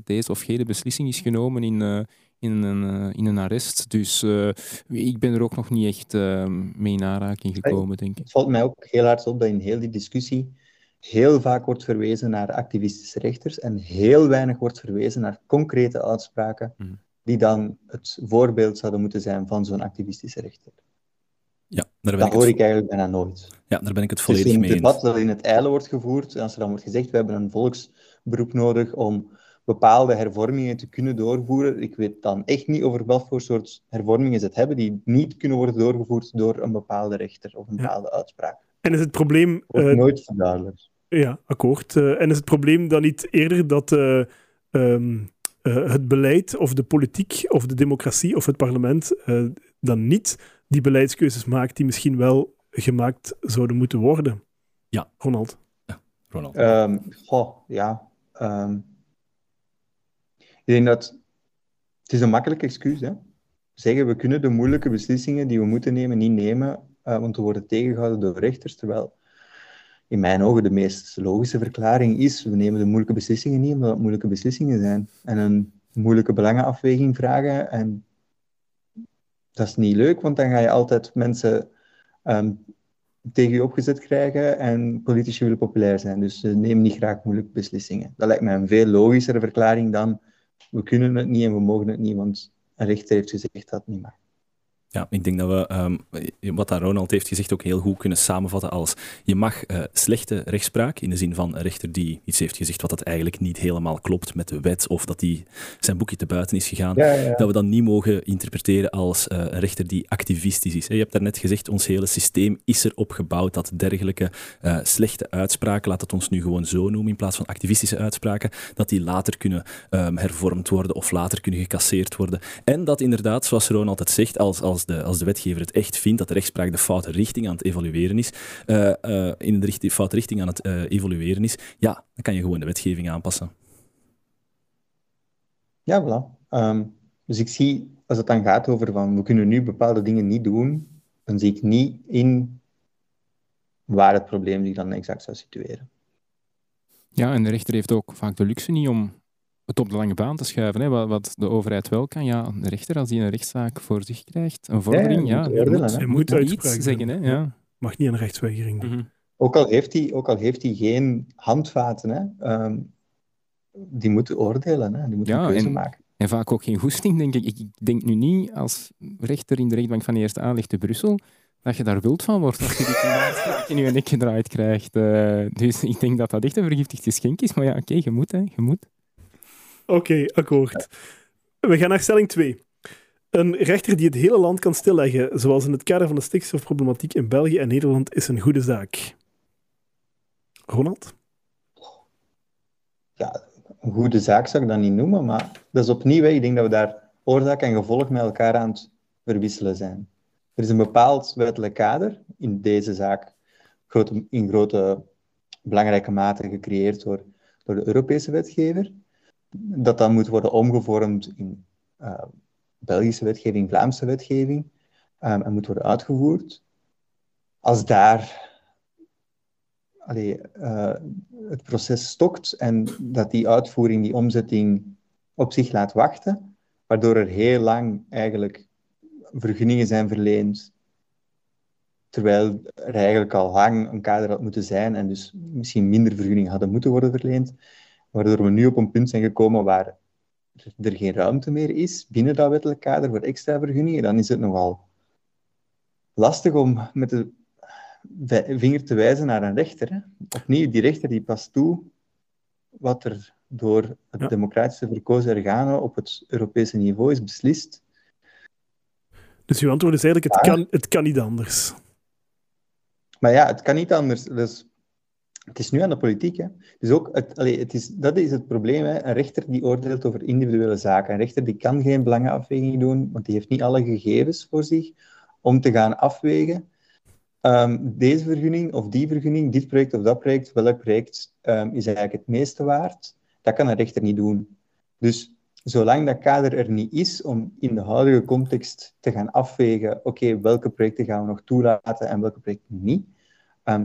deze of gene beslissing is genomen in, in een, uh, in een arrest. Dus uh, ik ben er ook nog niet echt uh, mee in aanraking gekomen, denk ik. Het valt mij ook heel hard op dat in heel die discussie heel vaak wordt verwezen naar activistische rechters en heel weinig wordt verwezen naar concrete uitspraken mm. die dan het voorbeeld zouden moeten zijn van zo'n activistische rechter. Ja, daar ben dat ik hoor het... ik eigenlijk bijna nooit. Ja, daar ben ik het volledig dus mee eens. een debat dat in het eilen wordt gevoerd, en als er dan wordt gezegd, we hebben een volksberoep nodig om bepaalde hervormingen te kunnen doorvoeren. Ik weet dan echt niet over welk voor soort hervormingen ze het hebben die niet kunnen worden doorgevoerd door een bepaalde rechter of een bepaalde ja. uitspraak. En is het probleem... Uh, nooit verduidelijkt. Ja, akkoord. Uh, en is het probleem dan niet eerder dat uh, um, het beleid of de politiek of de democratie of het parlement dan niet die beleidskeuzes maakt die misschien wel gemaakt zouden moeten worden? Ja. Ronald? Ja, Ronald. Um, goh, ja. Um, ik denk dat het is een makkelijk excuus is. Zeggen we kunnen de moeilijke beslissingen die we moeten nemen niet nemen, uh, want we worden tegengehouden door rechters. Terwijl in mijn ogen de meest logische verklaring is: we nemen de moeilijke beslissingen niet omdat het moeilijke beslissingen zijn. En een moeilijke belangenafweging vragen. En dat is niet leuk, want dan ga je altijd mensen um, tegen je opgezet krijgen en politici willen populair zijn. Dus ze nemen niet graag moeilijke beslissingen. Dat lijkt mij een veel logischere verklaring dan we kunnen het niet en we mogen het niet, want een rechter heeft gezegd dat het niet mag. Ja, ik denk dat we um, wat daar Ronald heeft gezegd ook heel goed kunnen samenvatten als je mag uh, slechte rechtspraak, in de zin van een rechter die iets heeft gezegd wat dat eigenlijk niet helemaal klopt met de wet, of dat hij zijn boekje te buiten is gegaan, ja, ja. dat we dat niet mogen interpreteren als uh, een rechter die activistisch is. Je hebt daarnet gezegd, ons hele systeem is erop gebouwd dat dergelijke uh, slechte uitspraken, laat het ons nu gewoon zo noemen, in plaats van activistische uitspraken, dat die later kunnen um, hervormd worden of later kunnen gecasseerd worden. En dat inderdaad, zoals Ronald het zegt, als, als als de, als de wetgever het echt vindt dat de rechtspraak de foute richting aan het evalueren is, uh, uh, in de richting, foute richting aan het uh, evalueren is, ja, dan kan je gewoon de wetgeving aanpassen. Ja, voilà. Um, dus ik zie, als het dan gaat over van we kunnen nu bepaalde dingen niet doen, dan zie ik niet in waar het probleem zich dan exact zou situeren. Ja, en de rechter heeft ook vaak de luxe niet om het op de lange baan te schuiven. Hè. Wat, wat de overheid wel kan, ja, de rechter, als hij een rechtszaak voor zich krijgt, een vordering, Ja, ja, je moet je iets zeggen. Hè. Ja. Mag niet een rechtsweigering doen. Mhm. Ook al heeft hij, ook al heeft hij geen handvaten, hè, ehm, die moeten oordelen, hè, die moeten Ja, een keuze en- maken. En vaak ook geen goesting, denk ik. Ik ik denk nu niet als rechter in de rechtbank van de Eerste Aanleg te Brussel dat je daar wild van wordt als je die klimaatzaak in je nek gedraaid krijgt. Eh, dus ik denk dat dat echt een vergiftigd geschenk is. Maar ja, oké, je moet, hè. Je moet. Oké, akkoord. We gaan naar stelling 2. Een rechter die het hele land kan stilleggen, zoals in het kader van de stikstofproblematiek in België en Nederland, is een goede zaak. Ronald? Ja, een goede zaak zou ik dat niet noemen, maar dat is opnieuw, ik denk dat we daar oorzaak en gevolg met elkaar aan het verwisselen zijn. Er is een bepaald wettelijk kader, in deze zaak in grote, belangrijke mate gecreëerd door, door de Europese wetgever, dat dan moet worden omgevormd in eh, Belgische wetgeving, Vlaamse wetgeving, ehm, en moet worden uitgevoerd. Als daar eh, het proces stokt en dat die uitvoering, die omzetting op zich laat wachten, waardoor er heel lang eigenlijk vergunningen zijn verleend, terwijl er eigenlijk al lang een kader had moeten zijn en dus misschien minder vergunningen hadden moeten worden verleend, waardoor we nu op een punt zijn gekomen waar er geen ruimte meer is binnen dat wettelijk kader voor extra vergunningen, dan is het nogal lastig om met de vinger te wijzen naar een rechter. Hè. Opnieuw, die rechter die past toe wat er door het Ja. democratische verkozen organen op het Europese niveau is beslist. Dus uw antwoord is eigenlijk, het kan, het kan niet anders. Maar ja, het kan niet anders. Dus, het is nu aan de politiek. Hè. Dus ook het, het is, dat is het probleem. Hè. Een rechter die oordeelt over individuele zaken. Een rechter die kan geen belangenafweging doen, want die heeft niet alle gegevens voor zich om te gaan afwegen. Ehm, deze vergunning of die vergunning, dit project of dat project, welk project ehm, is eigenlijk het meeste waard? Dat kan een rechter niet doen. Dus zolang dat kader er niet is om in de huidige context te gaan afwegen, oké, welke projecten gaan we nog toelaten en welke projecten niet, ehm,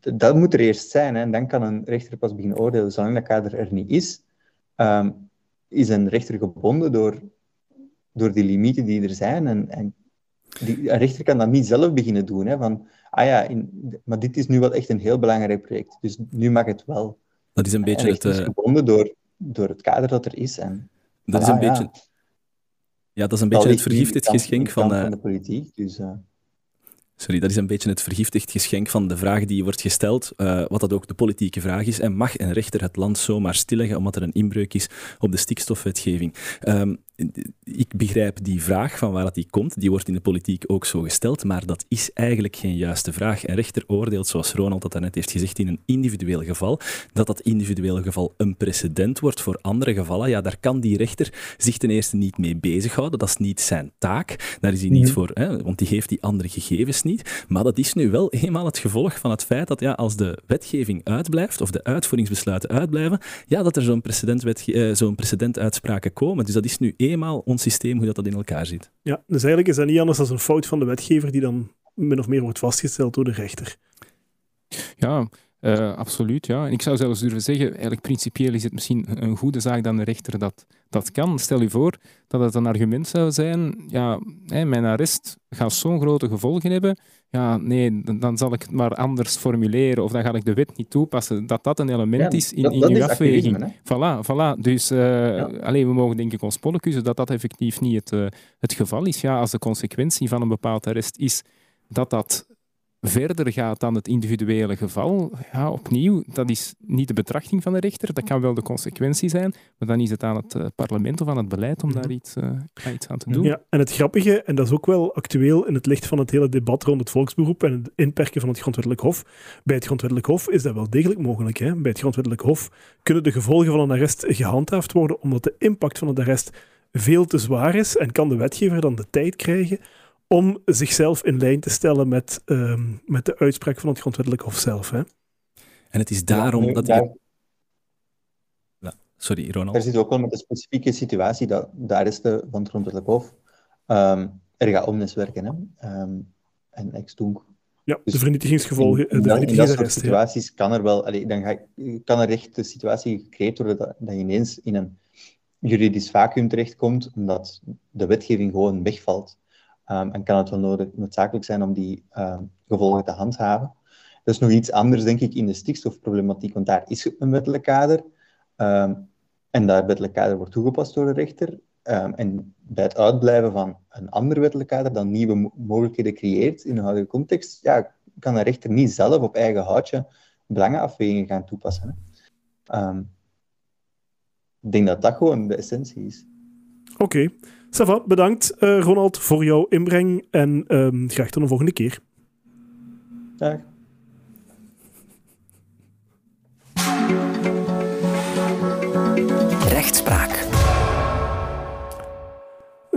dat moet er eerst zijn. Hè, en dan kan een rechter pas beginnen oordelen. Zolang dat kader er niet is, ehm, is een rechter gebonden door, door die limieten die er zijn. En, en die, een rechter kan dat niet zelf beginnen doen. Hè, van, ah ja, in, maar dit is nu wel echt een heel belangrijk project, dus nu mag het wel. Dat is een beetje het, is eh, gebonden door, door het kader dat er is. En, dat is een voilà, ja. beetje, ja, dat is een beetje het vergiftigd geschenk van, eh, van de politiek. Dus, eh, Sorry, dat is een beetje het vergiftigd geschenk van de vraag die wordt gesteld, eh, wat dat ook de politieke vraag is. En mag een rechter het land zomaar stilleggen omdat er een inbreuk is op de stikstofwetgeving? Ehm, ik begrijp die vraag van waar dat die komt, die wordt in de politiek ook zo gesteld, maar dat is eigenlijk geen juiste vraag. Een rechter oordeelt, zoals Ronald dat daarnet heeft gezegd, in een individueel geval, dat dat individuele geval een precedent wordt voor andere gevallen. Ja, daar kan die rechter zich ten eerste niet mee bezighouden. Dat is niet zijn taak. Daar is hij niet Mhm. voor, hè, want die heeft die andere gegevens niet. Maar dat is nu wel eenmaal het gevolg van het feit dat ja, als de wetgeving uitblijft, of de uitvoeringsbesluiten uitblijven, ja, dat er zo'n precedent, eh, zo'n precedentuitspraken komen. Dus dat is nu eenmaal ons systeem, hoe dat, dat in elkaar zit. Ja, dus eigenlijk is dat niet anders dan een fout van de wetgever die dan min of meer wordt vastgesteld door de rechter. Ja, eh, absoluut. Ja. En ik zou zelfs durven zeggen, eigenlijk principieel is het misschien een goede zaak dat de rechter dat, dat kan. Stel je voor dat het een argument zou zijn, ja, hè, mijn arrest gaat zo'n grote gevolgen hebben, ja, nee, dan- dan zal ik het maar anders formuleren of dan ga ik de wet niet toepassen. Dat dat een element ja, is in, dat, in dat uw is afweging. Voilà, voilà. Dus eh, alleen, we mogen denk ik ons pollen kussen dat dat effectief niet het, eh, het geval is. Ja, als de consequentie van een bepaald arrest is dat dat verder gaat dan het individuele geval, ja, opnieuw, dat is niet de betrachting van de rechter, dat kan wel de consequentie zijn, maar dan is het aan het eh, parlement of aan het beleid om daar iets, eh, iets aan te doen. Ja, en het grappige, en dat is ook wel actueel in het licht van het hele debat rond het volksberoep en het inperken van het grondwettelijk hof. Bij het grondwettelijk hof is dat wel degelijk mogelijk. Hè? Bij het grondwettelijk hof kunnen de gevolgen van een arrest gehandhaafd worden, omdat de impact van het arrest veel te zwaar is en kan de wetgever dan de tijd krijgen om zichzelf in lijn te stellen met, ehm, met de uitspraak van het grondwettelijk hof zelf. Hè? En het is daarom Ja, dat daar, je... Sorry, Ronald. daar zit ook wel met de specifieke situatie dat de arresten van het grondwettelijk hof ehm erga omnes werken. Hè? Ehm, en ex. Ja, de Dus vernietigingsgevolgen, in, de in dat soort vernietigingsarrest. Ja. situaties kan er wel, allee, dan ga, kan er echt de situatie gecreëerd worden dat, dat je ineens in een juridisch vacuüm terechtkomt, omdat de wetgeving gewoon wegvalt. Ehm, en kan het wel nodig, noodzakelijk zijn om die ehm, gevolgen te handhaven. Dat is nog iets anders, denk ik, in de stikstofproblematiek, want daar is een wettelijk kader. ehm, en dat wettelijk kader wordt toegepast door de rechter. En bij het uitblijven van een ander wettelijk kader dat nieuwe mo- mogelijkheden creëert in de huidige context, ja, kan de rechter niet zelf op eigen houtje belangenafwegingen gaan toepassen. Ik denk dat dat gewoon de essentie is. Oké. Sava, bedankt eh, Ronald voor jouw inbreng en ehm, graag tot een volgende keer. Dag. Rechtspraak.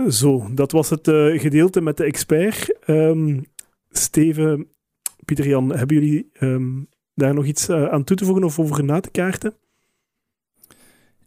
Zo, dat was het eh, gedeelte met de expert. Ehm, Steven, Pieter-Jan, hebben jullie ehm, daar nog iets eh, aan toe te voegen of over na te kaarten?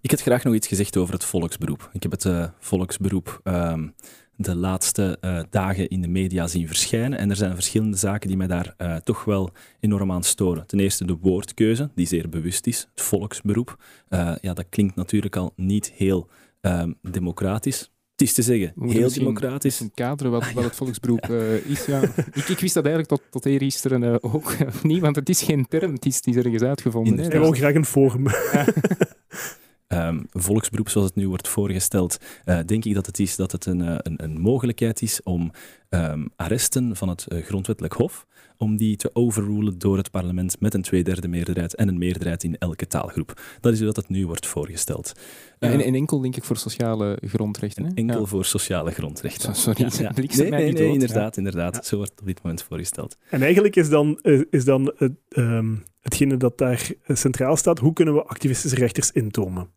Ik had graag nog iets gezegd over het volksberoep. Ik heb het eh, volksberoep ehm, de laatste eh, dagen in de media zien verschijnen. En er zijn verschillende zaken die mij daar eh, toch wel enorm aan storen. Ten eerste de woordkeuze, die zeer bewust is. Het volksberoep. Eh, ja, dat klinkt natuurlijk al niet heel ehm, democratisch. Het is te zeggen, heel democratisch. Een kaderen wat, wat het volksberoep eh, is. Ja. Ik, ik wist dat eigenlijk tot, tot eergisteren eh, ook niet, want het is geen term, het is, het is ergens uitgevonden. Inderdaad. wil graag een forum. ehm, volksberoep zoals het nu wordt voorgesteld, eh, denk ik dat het is dat het een, eh, een, een mogelijkheid is om ehm, arresten van het eh, grondwettelijk hof, om die te overrulen door het parlement met een tweederde meerderheid en een meerderheid in elke taalgroep. Dat is hoe dat het nu wordt voorgesteld. Ja, Eh, en, en enkel denk ik voor sociale grondrechten. Hè? enkel Ja. voor sociale grondrechten. So- Sorry, Ja, Nee, mij nee, niet nee, inderdaad, inderdaad. Ja. Zo wordt het op dit moment voorgesteld. En eigenlijk is dan, eh, is dan het, ehm, hetgene dat daar centraal staat, hoe kunnen we activistische rechters intomen?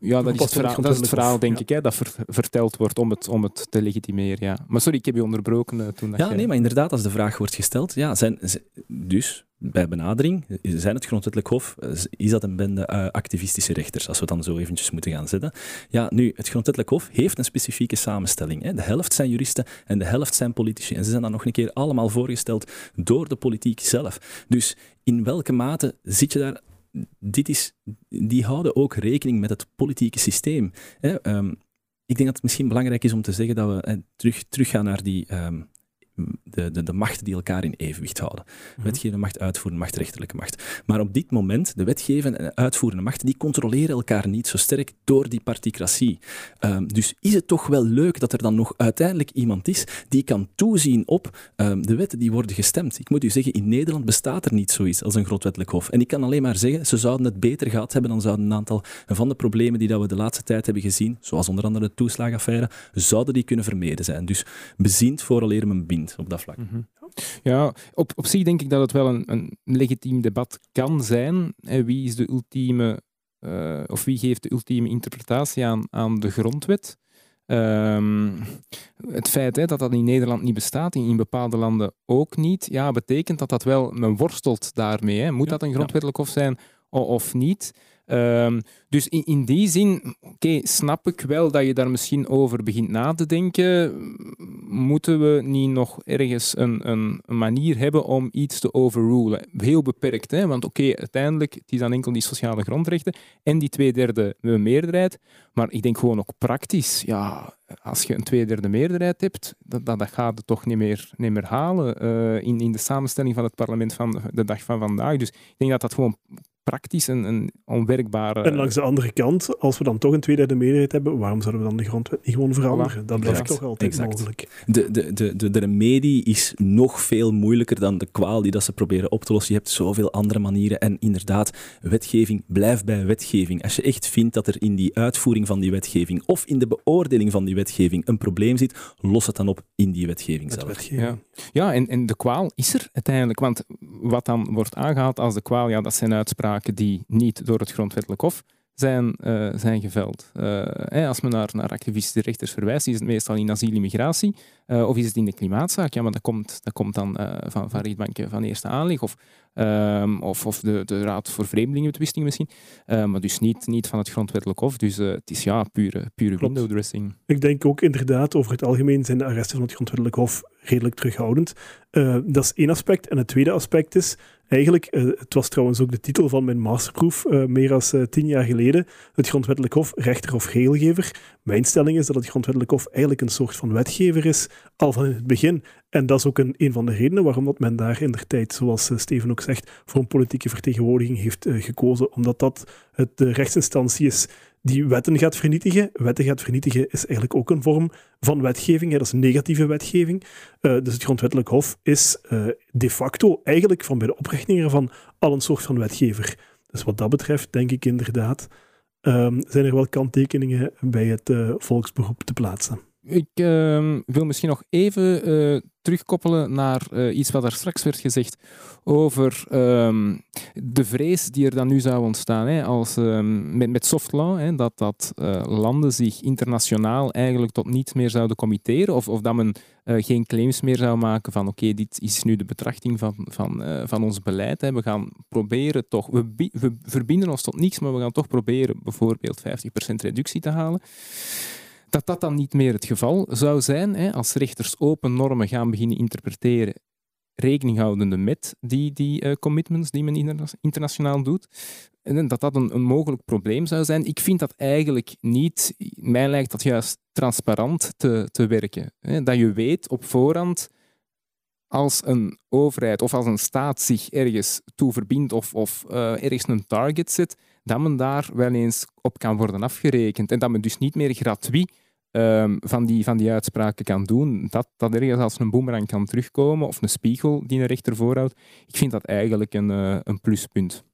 Ja, dat is het verhaal, dat is het verhaal denk ja. ik, hè, dat ver- verteld wordt om het, om het te legitimeren. Ja. Maar sorry, ik heb je onderbroken eh, toen dat Ja, jij- nee, maar inderdaad, als de vraag wordt gesteld, ja, zijn, dus bij benadering, zijn het grondwettelijk hof, eh, is dat een bende eh, activistische rechters, als we dan zo eventjes moeten gaan zetten. Ja, nu, het grondwettelijk hof heeft een specifieke samenstelling. Hè. De helft zijn juristen en de helft zijn politici. En ze zijn dan nog een keer allemaal voorgesteld door de politiek zelf. Dus in welke mate zit je daar... Dit is, die houden ook rekening met het politieke systeem. Hè. Ehm, ik denk dat het misschien belangrijk is om te zeggen dat we terug, teruggaan naar die, ehm, de, de, de machten die elkaar in evenwicht houden. Wetgevende macht, uitvoerende macht, rechterlijke macht. Maar op dit moment, de wetgevende en uitvoerende machten, die controleren elkaar niet zo sterk door die particratie. Ehm, dus is het toch wel leuk dat er dan nog uiteindelijk iemand is die kan toezien op ehm, de wetten die worden gestemd. Ik moet u zeggen, in Nederland bestaat er niet zoiets als een grondwettelijk hof. En ik kan alleen maar zeggen, ze zouden het beter gehad hebben, dan zouden een aantal van de problemen die dat we de laatste tijd hebben gezien, zoals onder andere de toeslagenaffaire, zouden die kunnen vermeden zijn. Dus bezint vooraleer men bindt op dat vlak. Mhm. Ja, op, op zich denk ik dat het wel een, een legitiem debat kan zijn. En wie is de ultieme, eh, of wie geeft de ultieme interpretatie aan, aan de grondwet? Ehm, het feit hè, dat dat in Nederland niet bestaat, in, in bepaalde landen ook niet, ja, betekent dat dat wel, men worstelt daarmee. Hè. Moet Ja, dat een ja. grondwettelijk hof zijn of niet? Ehm, dus in, in die zin, oké, snap ik wel dat je daar misschien over begint na te denken. Moeten we niet nog ergens een, een, manier hebben om iets te overrulen? Heel beperkt, hè? want oké, uiteindelijk het is dan enkel die sociale grondrechten en die tweederde meerderheid. Maar ik denk gewoon ook praktisch, ja, als je een tweederde meerderheid hebt, dat, dat, dat gaat het toch niet meer, niet meer halen eh, in, in de samenstelling van het parlement van de dag van vandaag. Dus ik denk dat dat gewoon praktisch een, een onwerkbare... En langs de andere kant, als we dan toch een tweederde meerderheid hebben, waarom zouden we dan de grondwet niet gewoon veranderen? Dat blijft Exact. toch altijd Exact. mogelijk. De, de, de, de, de remedie is nog veel moeilijker dan de kwaal die dat ze proberen op te lossen. Je hebt zoveel andere manieren. En inderdaad, wetgeving blijft bij wetgeving. Als je echt vindt dat er in die uitvoering van die wetgeving of in de beoordeling van die wetgeving een probleem zit, los het dan op in die wetgeving zelf. wetgeving. Ja. Ja, en, en de kwaal is er uiteindelijk. Want wat dan wordt aangehaald als de kwaal, ja, dat zijn uitspraken die niet door het grondwettelijk hof zijn, uh, zijn geveld. Uh, als men naar, naar activistische rechters verwijst, is het meestal in asiel-immigratie uh, of is het in de klimaatzaak. Ja, maar dat komt, dat komt dan van, van rechtbanken van eerste aanleg of, um, of, of de, de Raad voor Vreemdelingenbetwisting misschien. maar dus niet, niet van het grondwettelijk hof. Dus het is ja, pure, pure window dressing. Ik denk ook inderdaad, over het algemeen zijn de arresten van het grondwettelijk hof redelijk terughoudend. dat is één aspect. En het tweede aspect is Eigenlijk, uh, het was trouwens ook de titel van mijn masterproef uh, meer dan uh, tien jaar geleden. Het Grondwettelijk Hof, rechter of regelgever. Mijn stelling is dat het Grondwettelijk Hof eigenlijk een soort van wetgever is, al van in het begin. En dat is ook een, een van de redenen waarom dat men daar in de tijd, zoals Steven ook zegt, voor een politieke vertegenwoordiging heeft gekozen. Omdat dat het, de rechtsinstantie is die wetten gaat vernietigen. Wetten gaat vernietigen is eigenlijk ook een vorm van wetgeving. Dat is negatieve wetgeving. Uh, dus het Grondwettelijk Hof is uh, de facto eigenlijk van bij de oprichting ervan al een soort van wetgever. Dus wat dat betreft denk ik inderdaad, um, zijn er wel kanttekeningen bij het uh, volksberoep te plaatsen. Ik uh, wil misschien nog even uh, terugkoppelen naar uh, iets wat er straks werd gezegd over um, de vrees die er dan nu zou ontstaan hè, als, um, met, met soft law, hè, dat, dat uh, landen zich internationaal eigenlijk tot niets meer zouden committeren of, of dat men geen claims meer zou maken van oké, dit is nu de betrachting van, van, van ons beleid. Hè. We gaan proberen toch, we, we verbinden ons tot niets, maar we gaan toch proberen bijvoorbeeld 50% reductie te halen dat dat dan niet meer het geval zou zijn hè, als rechters open normen gaan beginnen interpreteren, rekening houdende met die, die uh, commitments die men internationaal doet, en dat dat een, mogelijk probleem zou zijn. Ik vind dat eigenlijk niet. Mij lijkt dat juist transparant te, te werken. Hè, dat je weet op voorhand als een overheid of als een staat zich ergens toe verbindt of, of uh, ergens een target zet, dat men daar wel eens op kan worden afgerekend. En dat men dus niet meer gratuit um, van, die, van die uitspraken kan doen, dat dat ergens als een boemerang kan terugkomen of een spiegel die een rechter voorhoudt, ik vind dat eigenlijk een, uh, een pluspunt.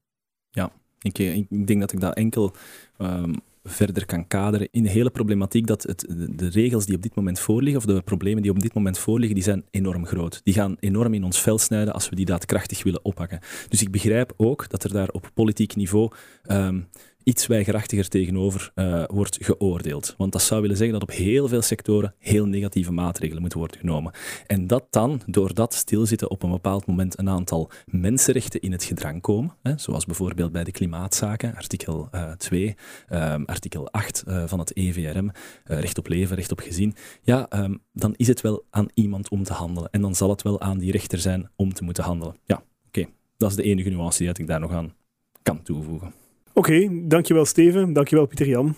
Ja, ik, eh, ik, denk dat ik dat enkel um, verder kan kaderen in de hele problematiek dat het, de regels die op dit moment voorliggen, of de problemen die op dit moment voorliggen, die zijn enorm groot. Die gaan enorm in ons vel snijden als we die daadkrachtig willen oppakken. Dus ik begrijp ook dat er daar op politiek niveau um, iets weigerachtiger tegenover uh, wordt geoordeeld. Want dat zou willen zeggen dat op heel veel sectoren heel negatieve maatregelen moeten worden genomen. En dat dan, doordat stilzitten op een bepaald moment een aantal mensenrechten in het gedrang komen, hè, zoals bijvoorbeeld bij de klimaatzaken, artikel uh, 2, uh, artikel 8 uh, van het EVRM, recht op leven, recht op gezin, ja, um, dan is het wel aan iemand om te handelen. En dan zal het wel aan die rechter zijn om te moeten handelen. Ja, oké. Dat is de enige nuance die ik daar nog aan kan toevoegen. Oké, okay, dankjewel Steven, dankjewel Pieter Jan.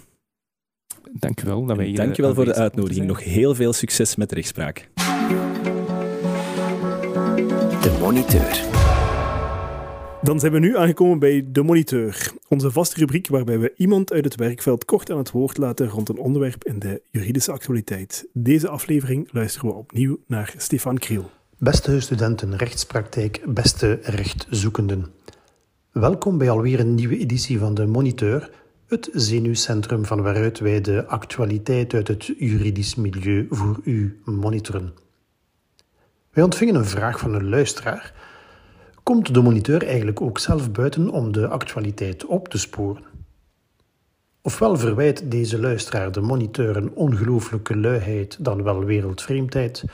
Dankjewel dat wij hier Dankjewel eh, voor de uitnodiging. Nog heel veel succes met de rechtspraak. De Moniteur. Dan zijn we nu aangekomen bij De Moniteur, onze vaste rubriek waarbij we iemand uit het werkveld kort aan het woord laten rond een onderwerp in de juridische actualiteit. Deze aflevering luisteren we opnieuw naar Stefan Kriel. Beste studenten rechtspraktijk, beste rechtzoekenden. Welkom bij alweer een nieuwe editie van de Moniteur, het zenuwcentrum van waaruit wij de actualiteit uit het juridisch milieu voor u monitoren. Wij ontvingen een vraag van een luisteraar. Komt de moniteur eigenlijk ook zelf buiten om de actualiteit op te sporen? Ofwel verwijt deze luisteraar de moniteur een ongelooflijke luiheid dan wel wereldvreemdheid,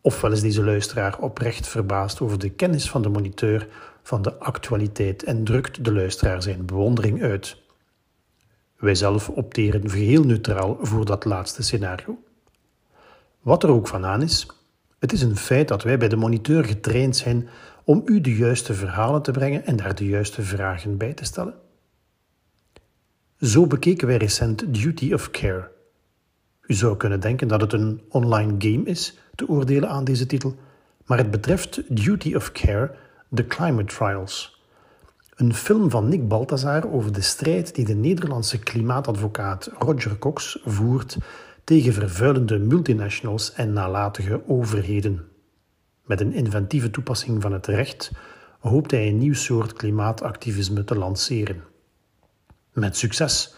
ofwel is deze luisteraar oprecht verbaasd over de kennis van de moniteur van de actualiteit en drukt de luisteraar zijn bewondering uit. Wij zelf opteren geheel neutraal voor dat laatste scenario. Wat er ook van aan is, het is een feit dat wij bij de moniteur getraind zijn om u de juiste verhalen te brengen en daar de juiste vragen bij te stellen. Zo bekeken wij recent Duty of Care. U zou kunnen denken dat het een online game is, te oordelen aan deze titel, maar het betreft Duty of Care The Climate Trials. Een film van Nick Balthazar over de strijd die de Nederlandse klimaatadvocaat Roger Cox voert tegen vervuilende multinationals en nalatige overheden. Met een inventieve toepassing van het recht hoopt hij een nieuw soort klimaatactivisme te lanceren. Met succes.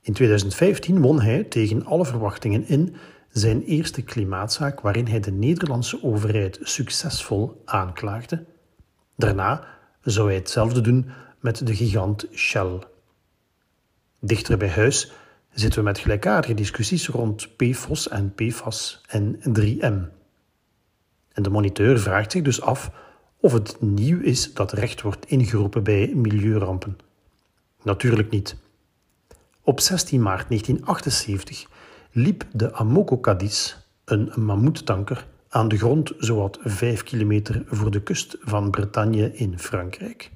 In 2015 won hij tegen alle verwachtingen in zijn eerste klimaatzaak waarin hij de Nederlandse overheid succesvol aanklaagde Daarna zou hij hetzelfde doen met de gigant Shell. Dichter bij huis zitten we met gelijkaardige discussies rond PFOS en PFAS en 3M. En de moniteur vraagt zich dus af of het nieuw is dat recht wordt ingeroepen bij milieurampen. Natuurlijk niet. Op 16 maart 1978 liep de Amoco Cadiz, een mammoetanker, aan de grond zowat 5 kilometer voor de kust van Bretagne in Frankrijk.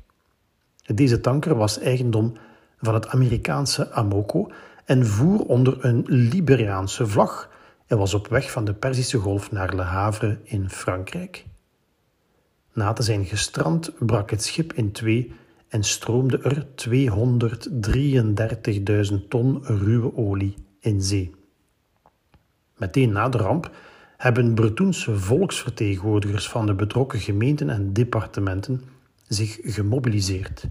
Deze tanker was eigendom van het Amerikaanse Amoco en voer onder een Liberiaanse vlag en was op weg van de Perzische Golf naar Le Havre in Frankrijk. Na te zijn gestrand brak het schip in twee en stroomde er 233.000 ton ruwe olie in zee. Meteen na de ramp hebben Bretoense volksvertegenwoordigers van de betrokken gemeenten en departementen zich gemobiliseerd.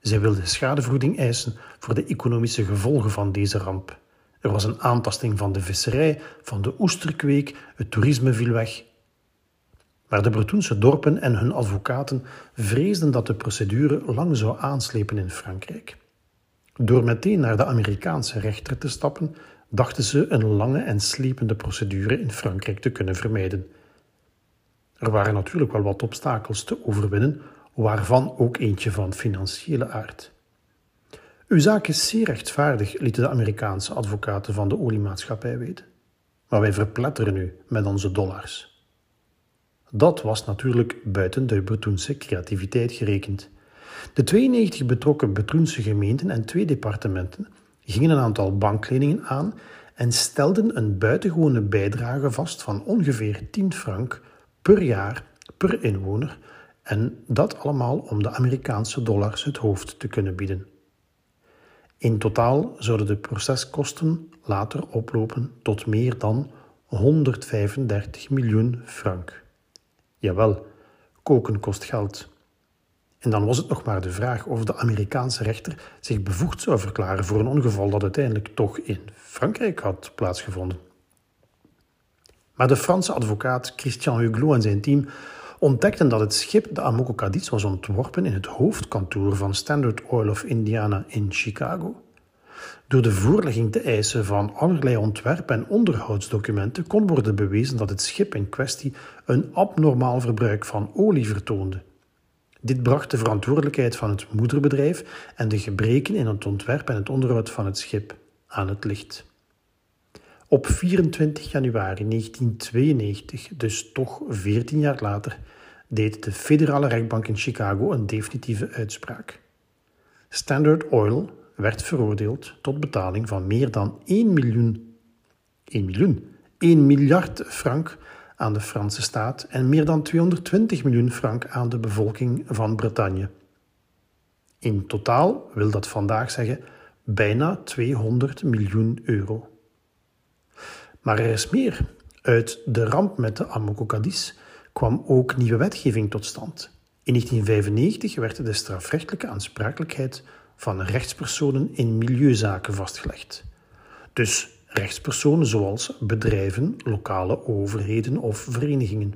Zij wilden schadevergoeding eisen voor de economische gevolgen van deze ramp. Er was een aantasting van de visserij, van de oesterkweek, het toerisme viel weg. Maar de Bretoense dorpen en hun advocaten vreesden dat de procedure lang zou aanslepen in Frankrijk. Door meteen naar de Amerikaanse rechter te stappen, dachten ze een lange en slepende procedure in Frankrijk te kunnen vermijden. Er waren natuurlijk wel wat obstakels te overwinnen, waarvan ook eentje van financiële aard. Uw zaak is zeer rechtvaardig, lieten de Amerikaanse advocaten van de oliemaatschappij weten. Maar wij verpletteren u met onze dollars. Dat was natuurlijk buiten de Bretoense creativiteit gerekend. De 92 betrokken Bretoense gemeenten en twee departementen gingen een aantal bankleningen aan en stelden een buitengewone bijdrage vast van ongeveer 10 frank per jaar per inwoner en dat allemaal om de Amerikaanse dollars het hoofd te kunnen bieden. In totaal zouden de proceskosten later oplopen tot meer dan 135 miljoen frank. Jawel, koken kost geld. En dan was het nog maar de vraag of de Amerikaanse rechter zich bevoegd zou verklaren voor een ongeval dat uiteindelijk toch in Frankrijk had plaatsgevonden. Maar de Franse advocaat Christian Huglot en zijn team ontdekten dat het schip de Amoco Cadiz was ontworpen in het hoofdkantoor van Standard Oil of Indiana in Chicago. Door de voorlegging te eisen van allerlei ontwerp- en onderhoudsdocumenten kon worden bewezen dat het schip in kwestie een abnormaal verbruik van olie vertoonde. Dit bracht de verantwoordelijkheid van het moederbedrijf en de gebreken in het ontwerp en het onderhoud van het schip aan het licht. Op 24 januari 1992, dus toch 14 jaar later, deed de federale rechtbank in Chicago een definitieve uitspraak. Standard Oil werd veroordeeld tot betaling van meer dan 1 miljoen, 1 miljoen, 1 miljard frank aan de Franse staat en meer dan 220 miljoen frank aan de bevolking van Bretagne. In totaal wil dat vandaag zeggen bijna 200 miljoen euro. Maar er is meer. Uit de ramp met de Amoco Cadiz kwam ook nieuwe wetgeving tot stand. In 1995 werd de strafrechtelijke aansprakelijkheid van rechtspersonen in milieuzaken vastgelegd. Dus rechtspersonen zoals bedrijven, lokale overheden of verenigingen.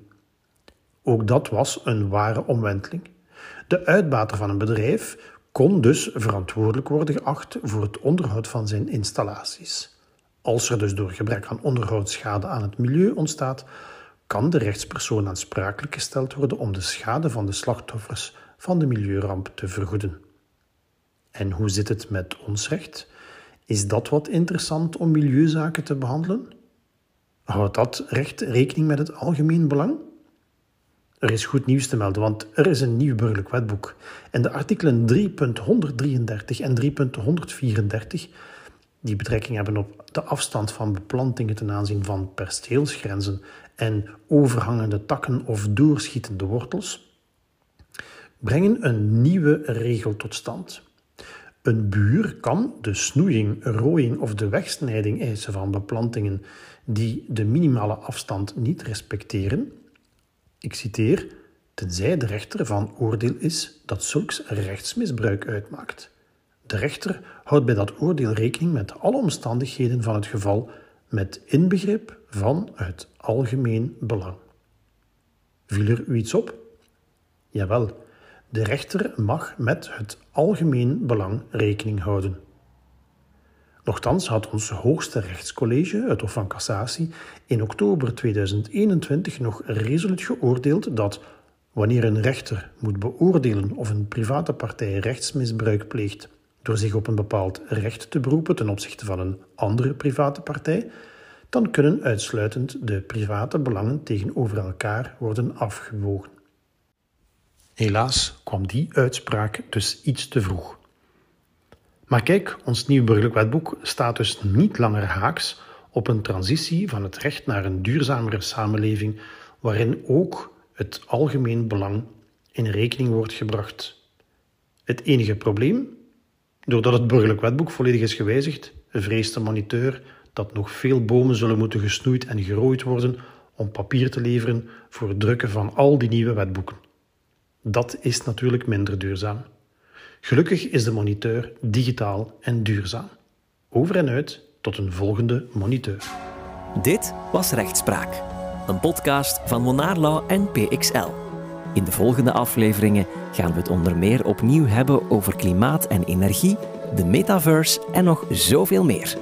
Ook dat was een ware omwenteling. De uitbater van een bedrijf kon dus verantwoordelijk worden geacht voor het onderhoud van zijn installaties. Als er dus door gebrek aan onderhoud schade aan het milieu ontstaat, kan de rechtspersoon aansprakelijk gesteld worden om de schade van de slachtoffers van de milieuramp te vergoeden. En hoe zit het met ons recht? Is dat wat interessant om milieuzaken te behandelen? Houdt dat recht rekening met het algemeen belang? Er is goed nieuws te melden, want er is een nieuw burgerlijk wetboek. En de artikelen 3.133 en 3.134, die betrekking hebben op de afstand van beplantingen ten aanzien van persteelsgrenzen en overhangende takken of doorschietende wortels, brengen een nieuwe regel tot stand. Een buur kan de snoeiing, rooiing of de wegsnijding eisen van beplantingen die de minimale afstand niet respecteren. Ik citeer, tenzij de rechter van oordeel is dat zulks rechtsmisbruik uitmaakt. De rechter houdt bij dat oordeel rekening met alle omstandigheden van het geval, met inbegrip van het algemeen belang. Viel er u iets op? Jawel, de rechter mag met het algemeen belang rekening houden. Nochtans had ons hoogste rechtscollege, het Hof van Cassatie, in oktober 2021 nog resoluut geoordeeld dat wanneer een rechter moet beoordelen of een private partij rechtsmisbruik pleegt door zich op een bepaald recht te beroepen ten opzichte van een andere private partij, dan kunnen uitsluitend de private belangen tegenover elkaar worden afgewogen. Helaas kwam die uitspraak dus iets te vroeg. Maar kijk, ons nieuw burgerlijk wetboek staat dus niet langer haaks op een transitie van het recht naar een duurzamere samenleving, waarin ook het algemeen belang in rekening wordt gebracht. Het enige probleem? Doordat het burgerlijk wetboek volledig is gewijzigd, vreest de moniteur dat nog veel bomen zullen moeten gesnoeid en gerooid worden om papier te leveren voor het drukken van al die nieuwe wetboeken. Dat is natuurlijk minder duurzaam. Gelukkig is de moniteur digitaal en duurzaam. Over en uit tot een volgende moniteur. Dit was Rechtspraak, een podcast van Monaarlau en PXL. In de volgende afleveringen gaan we het onder meer opnieuw hebben over klimaat en energie, de metaverse en nog zoveel meer.